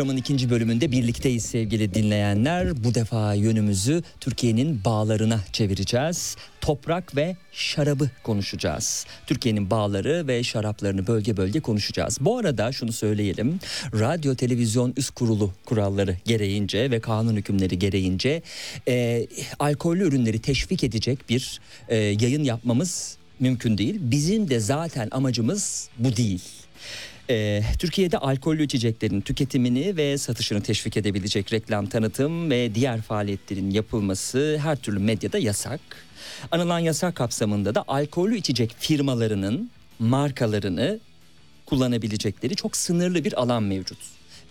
Programın ikinci bölümünde birlikteyiz sevgili dinleyenler. Bu defa yönümüzü Türkiye'nin bağlarına çevireceğiz. Toprak ve şarabı konuşacağız. Türkiye'nin bağları ve şaraplarını bölge bölge konuşacağız. Bu arada şunu söyleyelim. Radyo Televizyon Üst Kurulu kuralları gereğince ve kanun hükümleri gereğince e, alkollü ürünleri teşvik edecek bir e, yayın yapmamız mümkün değil. Bizim de zaten amacımız bu değil. Ee, Türkiye'de alkollü içeceklerin tüketimini ve satışını teşvik edebilecek reklam tanıtım ve diğer faaliyetlerin yapılması her türlü medyada yasak. Anılan yasak kapsamında da alkollü içecek firmalarının markalarını kullanabilecekleri çok sınırlı bir alan mevcut.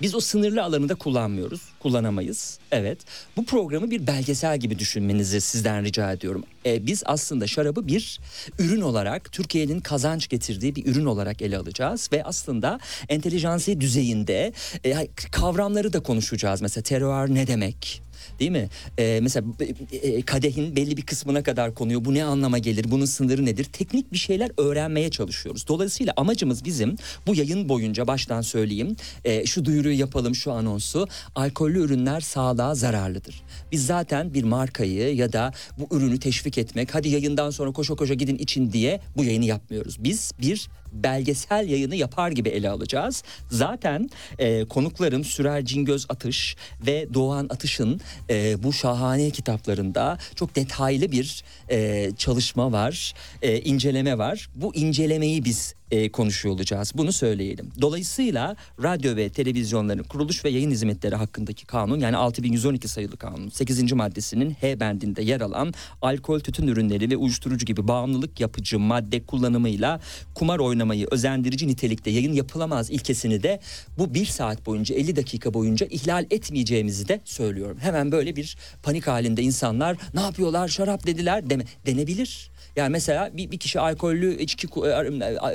Biz o sınırlı alanı da kullanmıyoruz, kullanamayız. Evet. Bu programı bir belgesel gibi düşünmenizi sizden rica ediyorum. Ee, biz aslında şarabı bir ürün olarak, Türkiye'nin kazanç getirdiği bir ürün olarak ele alacağız ve aslında entelijansi düzeyinde e, kavramları da konuşacağız. Mesela terroir ne demek? Değil mi? Ee, mesela e, kadehin belli bir kısmına kadar konuyor. Bu ne anlama gelir? Bunun sınırı nedir? Teknik bir şeyler öğrenmeye çalışıyoruz. Dolayısıyla amacımız bizim bu yayın boyunca baştan söyleyeyim. E, şu duyuruyu yapalım, şu anonsu. Alkollü ürünler sağlığa zararlıdır. Biz zaten bir markayı ya da bu ürünü teşvik etmek, hadi yayından sonra koşa koşa gidin için diye bu yayını yapmıyoruz. Biz bir belgesel yayını yapar gibi ele alacağız. Zaten e, konuklarım Sürer Cingöz Atış ve Doğan Atış'ın e, bu şahane kitaplarında çok detaylı bir e, çalışma var, e, inceleme var. Bu incelemeyi biz e, konuşuyor olacağız. Bunu söyleyelim. Dolayısıyla radyo ve televizyonların kuruluş ve yayın hizmetleri hakkındaki kanun yani 6112 sayılı kanun 8. maddesinin H bendinde yer alan alkol, tütün ürünleri ve uyuşturucu gibi bağımlılık yapıcı madde kullanımıyla kumar oynamayı özendirici nitelikte yayın yapılamaz ilkesini de bu bir saat boyunca 50 dakika boyunca ihlal etmeyeceğimizi de söylüyorum. Hemen böyle bir panik halinde insanlar ne yapıyorlar şarap dediler deme, denebilir. Yani mesela bir, bir kişi alkollü içki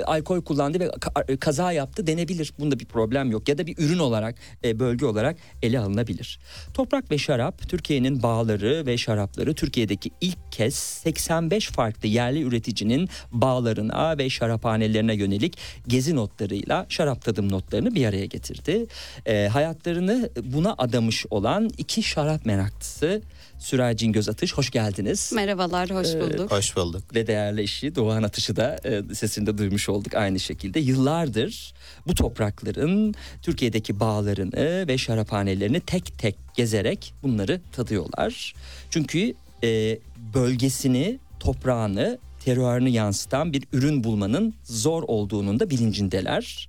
alkol kullandı ve kaza yaptı denebilir. Bunda bir problem yok. Ya da bir ürün olarak e, bölge olarak ele alınabilir. Toprak ve şarap Türkiye'nin bağları ve şarapları Türkiye'deki ilk kez 85 farklı yerli üreticinin bağlarına ve şaraphanelerine yönelik gezi notlarıyla şarap tadım notlarını bir araya getirdi. E, hayatlarını buna adamış olan iki şarap meraklısı Süray Cingöz Atış hoş geldiniz. Merhabalar, hoş bulduk. Ee, hoş bulduk. Ve değerli eşi Doğan Atış'ı da e, sesinde duymuş olduk aynı şekilde. Yıllardır bu toprakların Türkiye'deki bağlarını ve şaraphanelerini tek tek gezerek bunları tadıyorlar. Çünkü e, bölgesini, toprağını, terörünü yansıtan bir ürün bulmanın zor olduğunun da bilincindeler.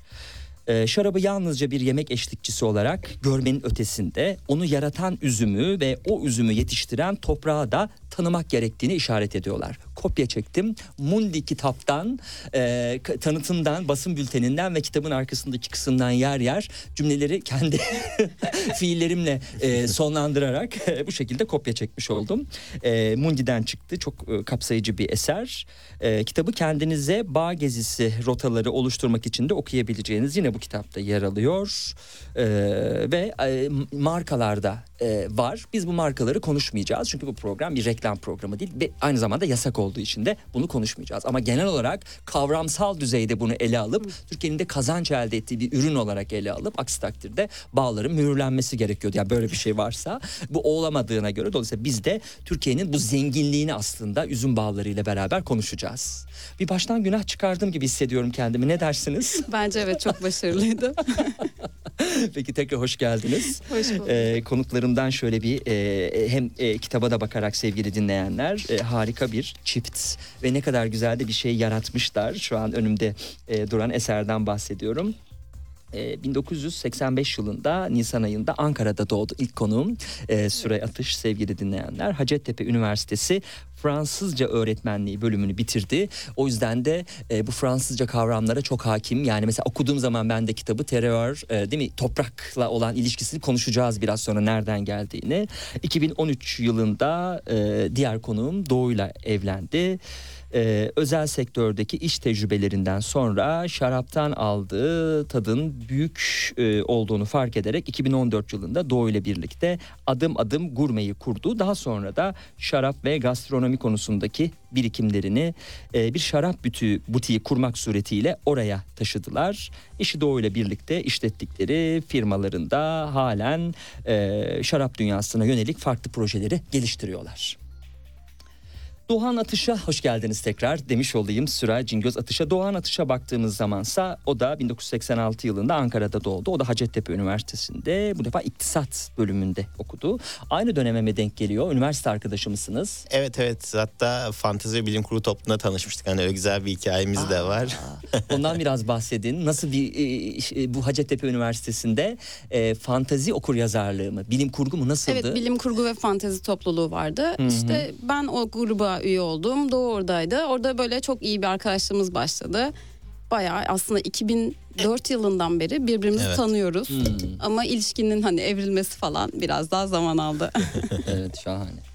Ee, şarabı yalnızca bir yemek eşlikçisi olarak görmenin ötesinde onu yaratan üzümü ve o üzümü yetiştiren toprağı da tanımak gerektiğini işaret ediyorlar. Kopya çektim. Mundi kitaptan, e, tanıtımdan, basın bülteninden ve kitabın arkasındaki kısımdan yer yer cümleleri kendi fiillerimle e, sonlandırarak e, bu şekilde kopya çekmiş oldum. E, Mundi'den çıktı. Çok e, kapsayıcı bir eser. E, kitabı kendinize bağ gezisi rotaları oluşturmak için de okuyabileceğiniz yine bu kitapta yer alıyor. E, ve e, markalarda e, var. Biz bu markaları konuşmayacağız. Çünkü bu program bir reklam programı değil ve aynı zamanda yasak olduğu için de bunu konuşmayacağız. Ama genel olarak kavramsal düzeyde bunu ele alıp Türkiye'nin de kazanç elde ettiği bir ürün olarak ele alıp aksi takdirde bağların mühürlenmesi gerekiyordu. Yani böyle bir şey varsa bu olamadığına göre dolayısıyla biz de Türkiye'nin bu zenginliğini aslında üzüm bağlarıyla beraber konuşacağız. Bir baştan günah çıkardım gibi hissediyorum kendimi. Ne dersiniz? Bence evet çok başarılıydı. Peki tekrar hoş geldiniz. Hoş bulduk. Ee, konuklarımdan şöyle bir e, hem e, kitaba da bakarak sevgili dinleyenler e, harika bir çift ve ne kadar güzel de bir şey yaratmışlar. Şu an önümde e, duran eserden bahsediyorum. 1985 yılında Nisan ayında Ankara'da doğdu ilk konuğum e, Süre Atış sevgili dinleyenler. Hacettepe Üniversitesi Fransızca öğretmenliği bölümünü bitirdi. O yüzden de e, bu Fransızca kavramlara çok hakim. Yani mesela okuduğum zaman ben de kitabı terör e, değil mi toprakla olan ilişkisini konuşacağız biraz sonra nereden geldiğini. 2013 yılında e, diğer konuğum Doğu'yla evlendi e, özel sektördeki iş tecrübelerinden sonra şaraptan aldığı tadın büyük e, olduğunu fark ederek 2014 yılında Doğu ile birlikte adım adım gurmeyi kurdu. Daha sonra da şarap ve gastronomi konusundaki birikimlerini e, bir şarap bütü butiği kurmak suretiyle oraya taşıdılar. İşi Doğu ile birlikte işlettikleri firmalarında halen e, şarap dünyasına yönelik farklı projeleri geliştiriyorlar. Doğan Atış'a hoş geldiniz tekrar demiş olayım Süray Cingöz Atış'a. Doğan Atış'a baktığımız zamansa o da 1986 yılında Ankara'da doğdu. O da Hacettepe Üniversitesi'nde bu defa iktisat bölümünde okudu. Aynı döneme mi denk geliyor? Üniversite arkadaşı mısınız? Evet evet hatta fantezi bilim kurulu topluluğunda tanışmıştık. Hani öyle güzel bir hikayemiz Aa, de var. Ondan biraz bahsedin. Nasıl bir e, e, bu Hacettepe Üniversitesi'nde e, fantazi okur yazarlığı mı? Bilim kurgu mu nasıldı? Evet bilim kurgu ve fantezi topluluğu vardı. Hı-hı. İşte ben o gruba üye oldum. Doğu oradaydı. Orada böyle çok iyi bir arkadaşlığımız başladı. bayağı aslında 2004 yılından beri birbirimizi Evet. tanıyoruz. Hmm. Ama ilişkinin hani evrilmesi falan biraz daha zaman aldı. Evet şahane.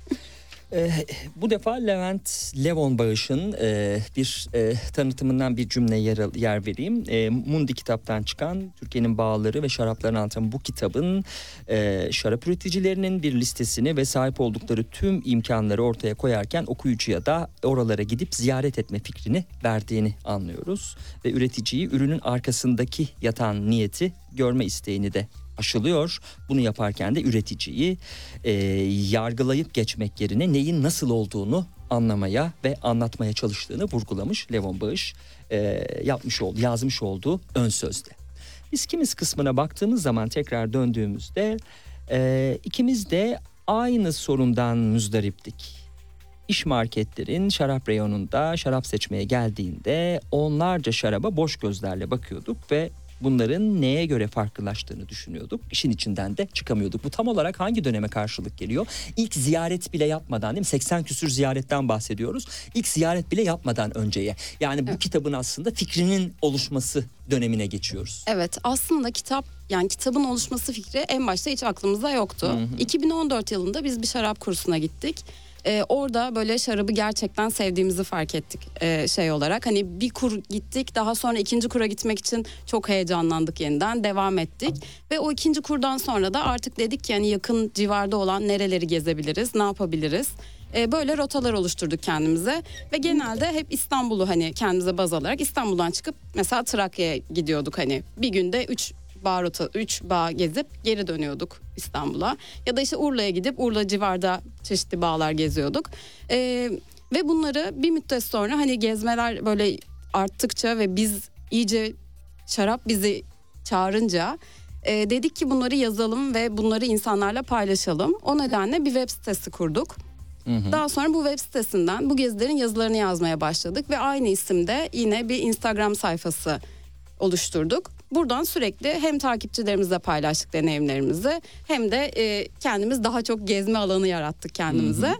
Ee, bu defa Levent Levon Bağış'ın e, bir e, tanıtımından bir cümle yer, yer vereyim. E, Mundi kitaptan çıkan Türkiye'nin bağları ve şaraplarını anlatan bu kitabın e, şarap üreticilerinin bir listesini ve sahip oldukları tüm imkanları ortaya koyarken okuyucuya da oralara gidip ziyaret etme fikrini verdiğini anlıyoruz. Ve üreticiyi ürünün arkasındaki yatan niyeti görme isteğini de aşılıyor. Bunu yaparken de üreticiyi e, yargılayıp geçmek yerine neyin nasıl olduğunu anlamaya ve anlatmaya çalıştığını vurgulamış Levon Bağış e, yapmış oldu, yazmış olduğu ön sözde. Biz kimiz kısmına baktığımız zaman tekrar döndüğümüzde e, ikimiz de aynı sorundan müzdariptik. İş marketlerin şarap reyonunda şarap seçmeye geldiğinde onlarca şaraba boş gözlerle bakıyorduk ve bunların neye göre farklılaştığını düşünüyorduk. İşin içinden de çıkamıyorduk. Bu tam olarak hangi döneme karşılık geliyor? İlk ziyaret bile yapmadan değil mi? 80 küsür ziyaretten bahsediyoruz. İlk ziyaret bile yapmadan önceye. Yani bu kitabın aslında fikrinin oluşması dönemine geçiyoruz. Evet aslında kitap yani kitabın oluşması fikri en başta hiç aklımızda yoktu. 2014 yılında biz bir şarap kursuna gittik. Ee, orada böyle şarabı gerçekten sevdiğimizi fark ettik ee, şey olarak. Hani bir kur gittik daha sonra ikinci kura gitmek için çok heyecanlandık yeniden devam ettik. Ve o ikinci kurdan sonra da artık dedik ki yani yakın civarda olan nereleri gezebiliriz ne yapabiliriz. Ee, böyle rotalar oluşturduk kendimize ve genelde hep İstanbul'u hani kendimize baz alarak İstanbul'dan çıkıp mesela Trakya'ya gidiyorduk hani bir günde 3 bağ rota 3 bağ gezip geri dönüyorduk İstanbul'a ya da işte Urla'ya gidip Urla civarda çeşitli bağlar geziyorduk. Ee, ve bunları bir müddet sonra hani gezmeler böyle arttıkça ve biz iyice şarap bizi çağırınca e, dedik ki bunları yazalım ve bunları insanlarla paylaşalım. O nedenle bir web sitesi kurduk. Daha sonra bu web sitesinden bu gezilerin yazılarını yazmaya başladık ve aynı isimde yine bir Instagram sayfası oluşturduk. Buradan sürekli hem takipçilerimizle paylaştık deneyimlerimizi hem de e, kendimiz daha çok gezme alanı yarattık kendimize.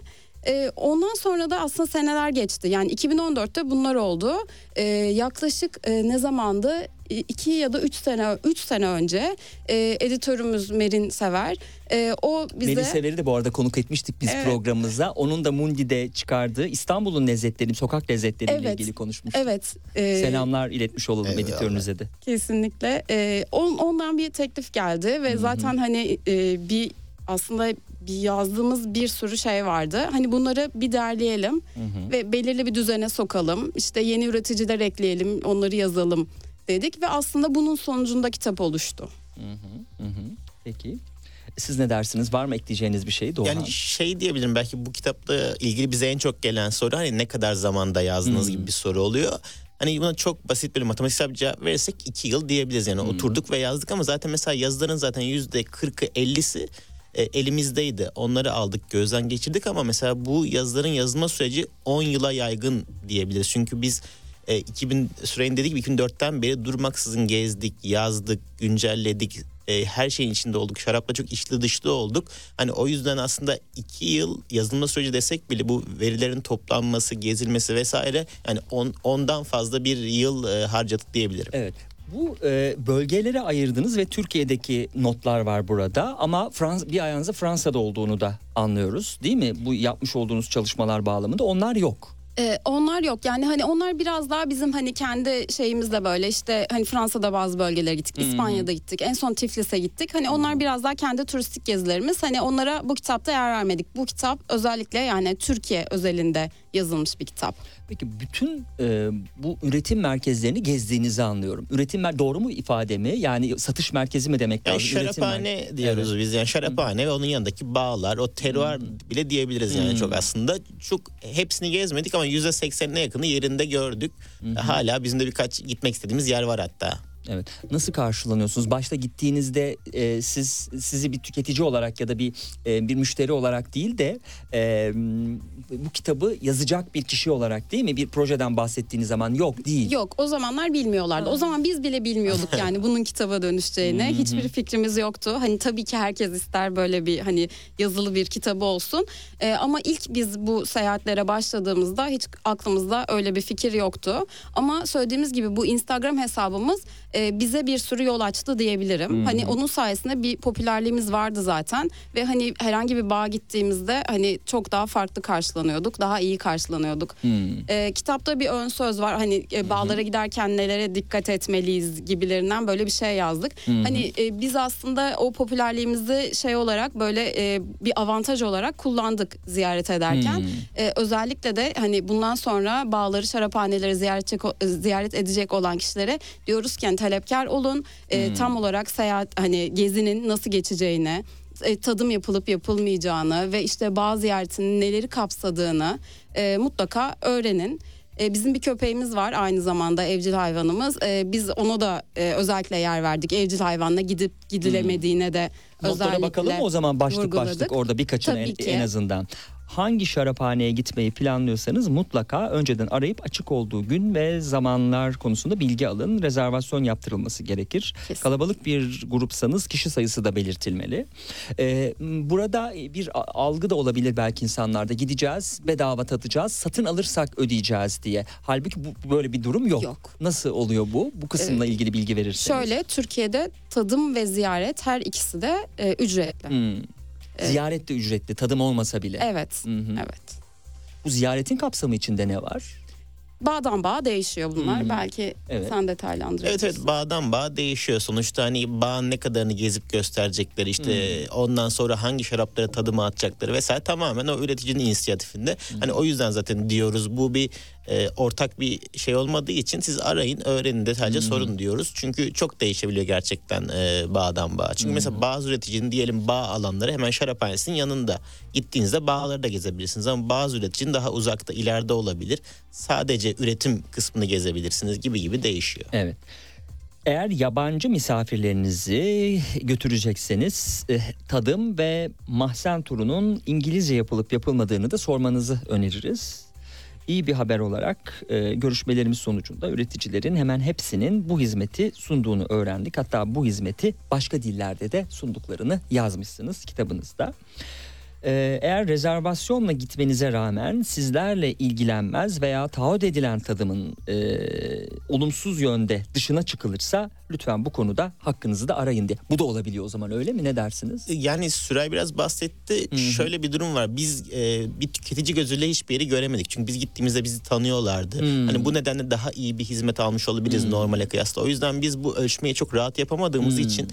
E, ondan sonra da aslında seneler geçti. Yani 2014'te bunlar oldu. E, yaklaşık e, ne zamandı? E, iki ya da üç sene üç sene önce e, editörümüz Merin Sever e, o bize Melih Sever'i de bu arada konuk etmiştik biz Evet. programımıza. Onun da Mundi'de çıkardığı İstanbul'un lezzetleri, sokak lezzetleriyle Evet. ilgili konuşmuştuk. evet e, Selamlar iletmiş olalım Eyvallah. editörünüze de. Kesinlikle. Ee, on- ondan bir teklif geldi ve zaten hani e, bir aslında bir yazdığımız bir sürü şey vardı. Hani bunları bir derleyelim ve belirli bir düzene sokalım. İşte yeni üreticiler ekleyelim, onları yazalım dedik ve aslında bunun sonucunda kitap oluştu. Hı hı. Peki. Siz ne dersiniz? Var mı ekleyeceğiniz bir şey? Doğan. Yani şey diyebilirim belki bu kitapla ilgili bize en çok gelen soru hani ne kadar zamanda yazdınız Hmm. gibi bir soru oluyor. Hani buna çok basit bir matematiksel bir cevap verirsek iki yıl diyebiliriz yani Hmm. oturduk ve yazdık ama zaten mesela yazıların zaten yüzde kırkı ellisi e, elimizdeydi. Onları aldık gözden geçirdik ama mesela bu yazıların yazılma süreci 10 yıla yaygın diyebiliriz. Çünkü biz e, 2000 süreyin dedik 2004'ten beri durmaksızın gezdik, yazdık, güncelledik. E, her şeyin içinde olduk. Şarapla çok içli dışlı olduk. Hani o yüzden aslında iki yıl yazılma süreci desek bile bu verilerin toplanması, gezilmesi vesaire yani on, ondan fazla bir yıl e, harcadık diyebilirim. Evet. Bu e, bölgelere ayırdınız ve Türkiye'deki notlar var burada ama Frans bir ayağınızda Fransa'da olduğunu da anlıyoruz değil mi? Bu yapmış olduğunuz çalışmalar bağlamında onlar yok. Ee, onlar yok yani hani onlar biraz daha bizim hani kendi şeyimizle böyle işte hani Fransa'da bazı bölgelere gittik, İspanya'da gittik, en son Tiflis'e gittik. Hani onlar biraz daha kendi turistik gezilerimiz. Hani onlara bu kitapta yer vermedik. Bu kitap özellikle yani Türkiye özelinde yazılmış bir kitap. Peki bütün e, bu üretim merkezlerini gezdiğinizi anlıyorum. Üretim mer- doğru mu ifade mi? Yani satış merkezi mi demek Yani lazım? Üretim şaraphane diyoruz biz yani şaraphane ve onun yanındaki bağlar o teruar bile diyebiliriz yani çok aslında çok hepsini gezmedik ama yüzde seksenine yakını yerinde gördük. Hala bizim de birkaç gitmek istediğimiz yer var hatta. Evet. Nasıl karşılanıyorsunuz? Başta gittiğinizde e, siz sizi bir tüketici olarak ya da bir e, bir müşteri olarak değil de e, bu kitabı yazacak bir kişi olarak değil mi? Bir projeden bahsettiğiniz zaman yok değil. Yok o zamanlar bilmiyorlardı. O zaman biz bile bilmiyorduk yani bunun kitaba dönüşeceğini. Hiçbir fikrimiz yoktu. Hani tabii ki herkes ister böyle bir hani yazılı bir kitabı olsun. Ee, ama ilk biz bu seyahatlere başladığımızda hiç aklımızda öyle bir fikir yoktu. Ama söylediğimiz gibi bu Instagram hesabımız e, bize bir sürü yol açtı diyebilirim. Hani onun sayesinde bir popülerliğimiz vardı zaten ve hani herhangi bir bağa gittiğimizde hani çok daha farklı karşılanıyorduk. Daha iyi karşılanıyorduk. Ee, kitapta bir ön söz var. Hani e, bağlara giderken nelere dikkat etmeliyiz gibilerinden böyle bir şey yazdık. Hani e, biz aslında o popülerliğimizi şey olarak böyle e, bir avantaj olarak kullandık ziyaret ederken. E, özellikle de hani bundan sonra bağları şaraphaneleri ziyaret, ziyaret edecek olan kişilere diyoruz ki hani talepkar olun. E, Tam olarak seyahat hani gezinin nasıl geçeceğini e, tadım yapılıp yapılmayacağını ve işte bağ ziyaretinin neleri kapsadığını e, mutlaka öğrenin. E, bizim bir köpeğimiz var aynı zamanda evcil hayvanımız. E, biz ona da e, özellikle yer verdik. Evcil hayvanla gidip gidilemediğine de Notlara özellikle bakalım mı o zaman başlık vurguladık. başlık orada birkaçını en, en azından. Hangi şaraphaneye gitmeyi planlıyorsanız mutlaka önceden arayıp açık olduğu gün ve zamanlar konusunda bilgi alın. Rezervasyon yaptırılması gerekir. Kesin. Kalabalık bir grupsanız kişi sayısı da belirtilmeli. Ee, burada bir algı da olabilir belki insanlarda. Gideceğiz, bedava tadacağız, satın alırsak ödeyeceğiz diye. Halbuki bu böyle bir durum yok. Yok. Nasıl oluyor bu? Bu kısımla ilgili bilgi verirseniz. Şöyle Türkiye'de tadım ve ziyaret her ikisi de e, ücretli. Hmm. Ziyaret de ücretli, tadım olmasa bile. Evet. Hı hı. Evet. Bu ziyaretin kapsamı içinde ne var? Bağdan bağa değişiyor bunlar. Belki Evet. sen detaylandırabilirsin. Evet evet bağdan bağa değişiyor. Sonuçta hani bağın ne kadarını gezip gösterecekleri işte ondan sonra hangi şarapları tadıma atacakları vesaire tamamen o üreticinin inisiyatifinde. Hani o yüzden zaten diyoruz bu bir e, ortak bir şey olmadığı için siz arayın öğrenin detaylıca sorun diyoruz. Çünkü çok değişebiliyor gerçekten e, bağdan bağa. Çünkü mesela bazı üreticinin diyelim bağ alanları hemen şaraphanesinin yanında. Gittiğinizde bağları da gezebilirsiniz ama bazı üreticinin daha uzakta ileride olabilir. Sadece üretim kısmını gezebilirsiniz gibi gibi değişiyor. Evet. Eğer yabancı misafirlerinizi götürecekseniz eh, tadım ve mahzen turunun İngilizce yapılıp yapılmadığını da sormanızı öneririz. İyi bir haber olarak e, görüşmelerimiz sonucunda üreticilerin hemen hepsinin bu hizmeti sunduğunu öğrendik. Hatta bu hizmeti başka dillerde de sunduklarını yazmışsınız kitabınızda. Ee, eğer rezervasyonla gitmenize rağmen sizlerle ilgilenmez veya taahhüt edilen tadımın e, olumsuz yönde dışına çıkılırsa lütfen bu konuda hakkınızı da arayın diye. Bu da olabiliyor o zaman öyle mi ne dersiniz? Yani Süray biraz bahsetti. Şöyle bir durum var. Biz e, bir tüketici gözüyle hiçbir yeri göremedik. Çünkü biz gittiğimizde bizi tanıyorlardı. Hani bu nedenle daha iyi bir hizmet almış olabiliriz normale kıyasla. O yüzden biz bu ölçmeyi çok rahat yapamadığımız için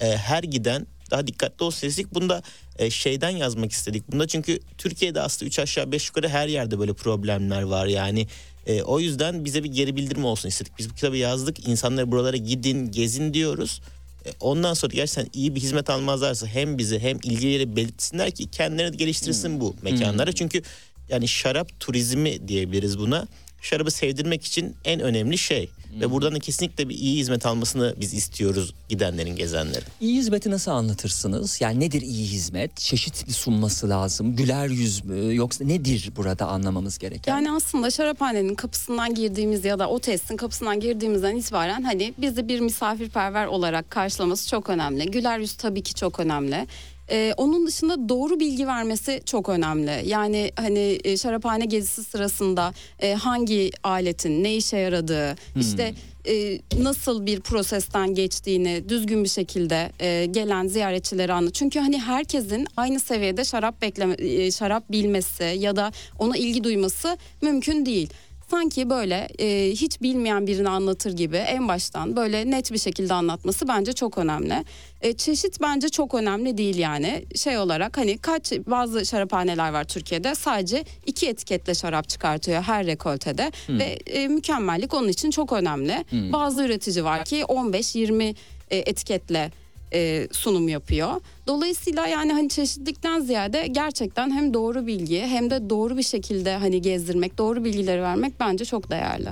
e, her giden daha dikkatli olsun istedik. Bunda e, şeyden yazmak istedik. Bunda çünkü Türkiye'de aslında 3 aşağı 5 yukarı her yerde böyle problemler var. Yani e, o yüzden bize bir geri bildirim olsun istedik. Biz bu kitabı yazdık. İnsanlara buralara gidin, gezin diyoruz. E, Ondan sonra gerçekten iyi bir hizmet almazlarsa hem bizi hem ilgileri belirtsinler ki kendilerini geliştirsin bu mekanlara. Çünkü yani şarap turizmi diyebiliriz buna. Şarabı sevdirmek için en önemli şey. Ve buradan da kesinlikle bir iyi hizmet almasını biz istiyoruz gidenlerin, gezenlerin. İyi hizmeti nasıl anlatırsınız? Yani nedir iyi hizmet? Çeşitli sunması lazım. Güler yüz mü? Yoksa nedir burada anlamamız gereken? Yani aslında şaraphanenin kapısından girdiğimiz ya da o testin kapısından girdiğimizden itibaren hani bizi bir misafirperver olarak karşılaması çok önemli. Güler yüz tabii ki çok önemli. Ee, onun dışında doğru bilgi vermesi çok önemli. Yani hani e, şaraphane gezisi sırasında e, hangi aletin ne işe yaradığı, işte e, nasıl bir prosesten geçtiğini düzgün bir şekilde e, gelen ziyaretçilere anlat. Çünkü hani herkesin aynı seviyede şarap bekleme, e, şarap bilmesi ya da ona ilgi duyması mümkün değil. Sanki böyle e, hiç bilmeyen birini anlatır gibi en baştan böyle net bir şekilde anlatması bence çok önemli. E, çeşit bence çok önemli değil yani şey olarak hani kaç bazı şaraphaneler var Türkiye'de sadece iki etiketle şarap çıkartıyor her rekoltede ve e, mükemmellik onun için çok önemli. Bazı üretici var ki 15-20 e, etiketle e, sunum yapıyor. Dolayısıyla yani hani çeşitlilikten ziyade gerçekten hem doğru bilgi hem de doğru bir şekilde hani gezdirmek, doğru bilgileri vermek bence çok değerli.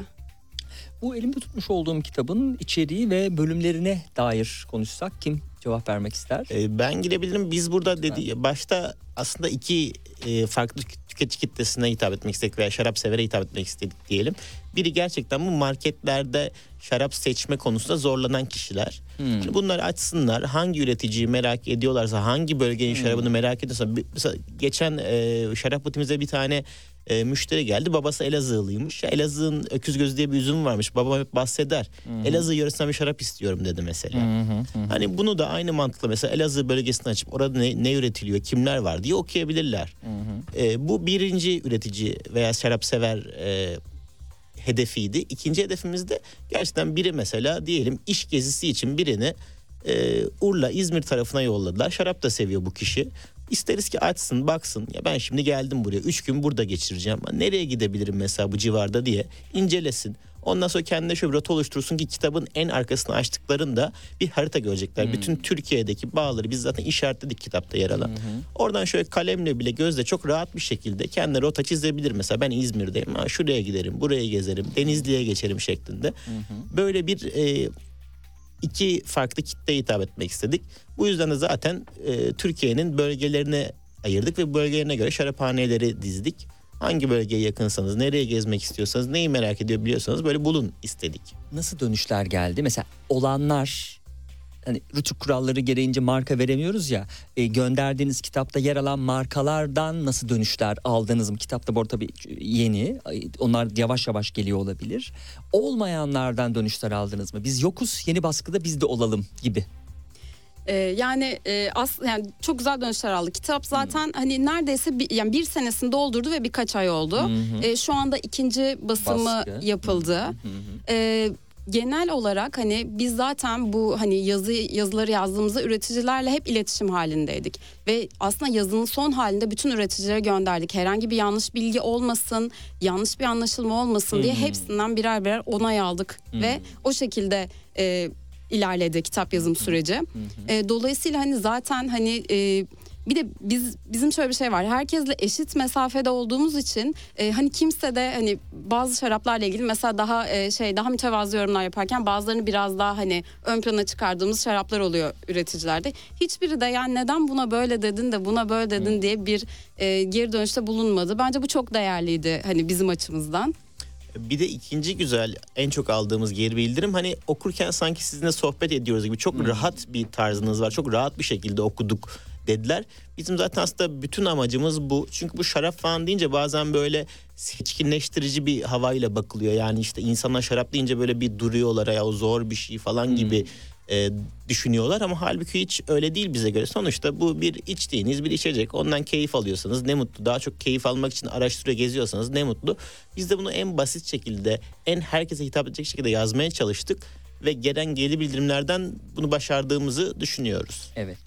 Bu elimde tutmuş olduğum kitabın içeriği ve bölümlerine dair konuşsak kim cevap vermek ister? Ee, ben girebilirim. Biz burada dedi başta aslında iki e, farklı tüketici kitlesine hitap etmek istedik veya şarap severe hitap etmek istedik diyelim. Biri gerçekten bu marketlerde şarap seçme konusunda zorlanan kişiler. Hmm. Şimdi bunları açsınlar. Hangi üreticiyi merak ediyorlarsa, hangi bölgenin hmm. şarabını merak ediyorsa. Mesela geçen e, şarap butimizde bir tane e, müşteri geldi. Babası Elazığlıymış. Elazığ'ın öküz gözü diye bir üzüm varmış. Babam hep bahseder. Hı-hı. Elazığ yöresinden bir şarap istiyorum dedi mesela. Hı-hı. Hani bunu da aynı mantıkla mesela Elazığ bölgesini açıp orada ne, ne üretiliyor, kimler var diye okuyabilirler. E, bu birinci üretici veya şarap sever e, hedefiydi. İkinci hedefimiz de gerçekten biri mesela diyelim iş gezisi için birini e, Urla, İzmir tarafına yolladılar. Şarap da seviyor bu kişi. İsteriz ki açsın baksın ya ben şimdi geldim buraya 3 gün burada geçireceğim. Nereye gidebilirim mesela bu civarda diye incelesin. Ondan sonra kendine şöyle bir rota oluştursun ki kitabın en arkasını açtıklarında bir harita görecekler. Hmm. Bütün Türkiye'deki bağları biz zaten işaretledik kitapta yer alan. Hmm. Oradan şöyle kalemle bile gözle çok rahat bir şekilde kendi rota çizebilir. Mesela ben İzmir'deyim. Ha, şuraya giderim, buraya gezerim, Denizli'ye geçerim şeklinde. Hmm. Böyle bir e, iki farklı kitleye hitap etmek istedik. Bu yüzden de zaten e, Türkiye'nin bölgelerine ayırdık ve bölgelerine göre şaraphaneleri dizdik. Hangi bölgeye yakınsanız, nereye gezmek istiyorsanız, neyi merak ediyor biliyorsanız böyle bulun istedik. Nasıl dönüşler geldi? Mesela olanlar hani rütük kuralları gereğince marka veremiyoruz ya. E, gönderdiğiniz kitapta yer alan markalardan nasıl dönüşler aldınız mı? Kitapta bu arada tabii yeni. Onlar yavaş yavaş geliyor olabilir. Olmayanlardan dönüşler aldınız mı? Biz yokuz yeni baskıda biz de olalım gibi. Ee, yani e, as yani çok güzel dönüşler aldı. Kitap zaten hmm. hani neredeyse bir, yani bir senesini doldurdu ve birkaç ay oldu. Hmm. E, şu anda ikinci basımı Baskı. yapıldı. Hmm. E, genel olarak hani biz zaten bu hani yazı yazıları yazdığımızda üreticilerle hep iletişim halindeydik. Ve aslında yazının son halinde bütün üreticilere gönderdik. Herhangi bir yanlış bilgi olmasın, yanlış bir anlaşılma olmasın diye hepsinden birer birer onay aldık. Ve o şekilde e, ilerledi kitap yazım süreci. E, dolayısıyla hani zaten hani e, bir de biz bizim şöyle bir şey var. Herkesle eşit mesafede olduğumuz için e, hani kimse de hani bazı şaraplarla ilgili mesela daha e, şey daha mütevazı yorumlar yaparken bazılarını biraz daha hani ön plana çıkardığımız şaraplar oluyor üreticilerde. Hiçbiri de yani neden buna böyle dedin de buna böyle dedin diye bir e, geri dönüşte bulunmadı. Bence bu çok değerliydi hani bizim açımızdan. Bir de ikinci güzel en çok aldığımız geri bildirim hani okurken sanki sizinle sohbet ediyoruz gibi çok hmm. rahat bir tarzınız var. Çok rahat bir şekilde okuduk dediler. Bizim zaten aslında bütün amacımız bu. Çünkü bu şarap falan deyince bazen böyle seçkinleştirici bir havayla bakılıyor. Yani işte insana şarap deyince böyle bir duruyorlar ya o zor bir şey falan hmm. gibi e, düşünüyorlar ama halbuki hiç öyle değil bize göre. Sonuçta bu bir içtiğiniz bir içecek. Ondan keyif alıyorsanız ne mutlu. Daha çok keyif almak için araştırıyor geziyorsanız ne mutlu. Biz de bunu en basit şekilde, en herkese hitap edecek şekilde yazmaya çalıştık ve gelen geri bildirimlerden bunu başardığımızı düşünüyoruz. Evet.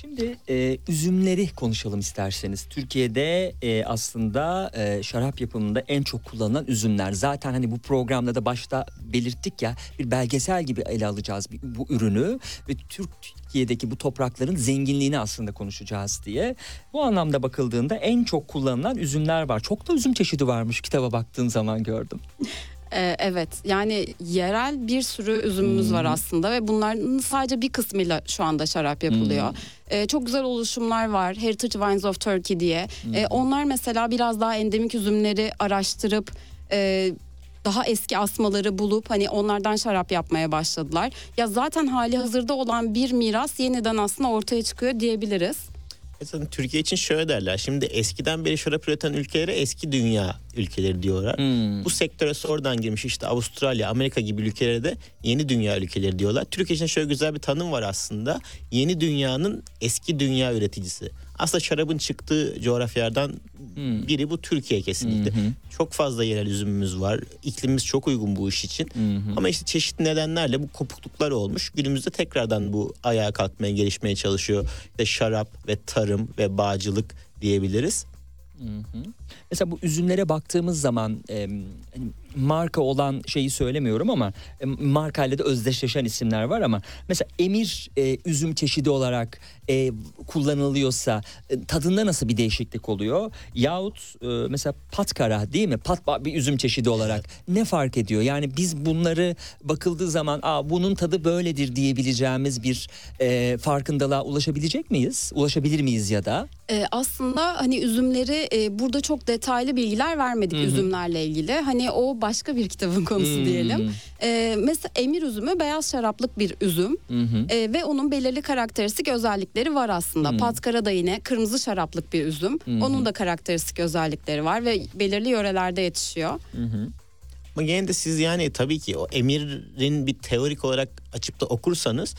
Şimdi e, üzümleri konuşalım isterseniz. Türkiye'de e, aslında e, şarap yapımında en çok kullanılan üzümler. Zaten hani bu programda da başta belirttik ya bir belgesel gibi ele alacağız bu ürünü ve Türkiye'deki bu toprakların zenginliğini aslında konuşacağız diye. Bu anlamda bakıldığında en çok kullanılan üzümler var. Çok da üzüm çeşidi varmış kitaba baktığın zaman gördüm. Ee, evet yani yerel bir sürü üzümümüz hmm. var aslında ve bunların sadece bir kısmıyla şu anda şarap yapılıyor. Hmm. Ee, çok güzel oluşumlar var Heritage Wines of Turkey diye. Hmm. Ee, onlar mesela biraz daha endemik üzümleri araştırıp... E, daha eski asmaları bulup hani onlardan şarap yapmaya başladılar. Ya zaten hali hazırda olan bir miras yeniden aslında ortaya çıkıyor diyebiliriz. Mesela Türkiye için şöyle derler. Şimdi eskiden beri şarap üreten ülkelere eski dünya ülkeleri diyorlar. Hmm. Bu sektöre sonradan girmiş işte Avustralya, Amerika gibi ülkelere de yeni dünya ülkeleri diyorlar. Türkiye için şöyle güzel bir tanım var aslında. Yeni dünyanın eski dünya üreticisi. Aslında şarabın çıktığı coğrafyalardan hmm. biri bu Türkiye kesinlikle. Hmm. Çok fazla yerel üzümümüz var. İklimimiz çok uygun bu iş için. Hmm. Ama işte çeşitli nedenlerle bu kopukluklar olmuş. Günümüzde tekrardan bu ayağa kalkmaya, gelişmeye çalışıyor. İşte şarap ve tarım ve bağcılık diyebiliriz. Hı hı. Mesela bu üzümlere baktığımız zaman e, marka olan şeyi söylemiyorum ama e, markayla da özdeşleşen isimler var ama mesela Emir e, üzüm çeşidi olarak e, kullanılıyorsa e, tadında nasıl bir değişiklik oluyor? Yahut e, mesela patkara değil mi? Pat bir üzüm çeşidi olarak ne fark ediyor? Yani biz bunları bakıldığı zaman Aa, bunun tadı böyledir diyebileceğimiz bir e, farkındalığa ulaşabilecek miyiz? Ulaşabilir miyiz ya da? Ee, aslında hani üzümleri e, burada çok detaylı bilgiler vermedik üzümlerle ilgili. Hani o başka bir kitabın konusu diyelim. Ee, mesela emir üzümü beyaz şaraplık bir üzüm Ee, ve onun belirli karakteristik özellikleri var aslında. Patkara da yine kırmızı şaraplık bir üzüm. Onun da karakteristik özellikleri var ve belirli yörelerde yetişiyor. Ama gene de siz yani tabii ki o emirin bir teorik olarak açıp da okursanız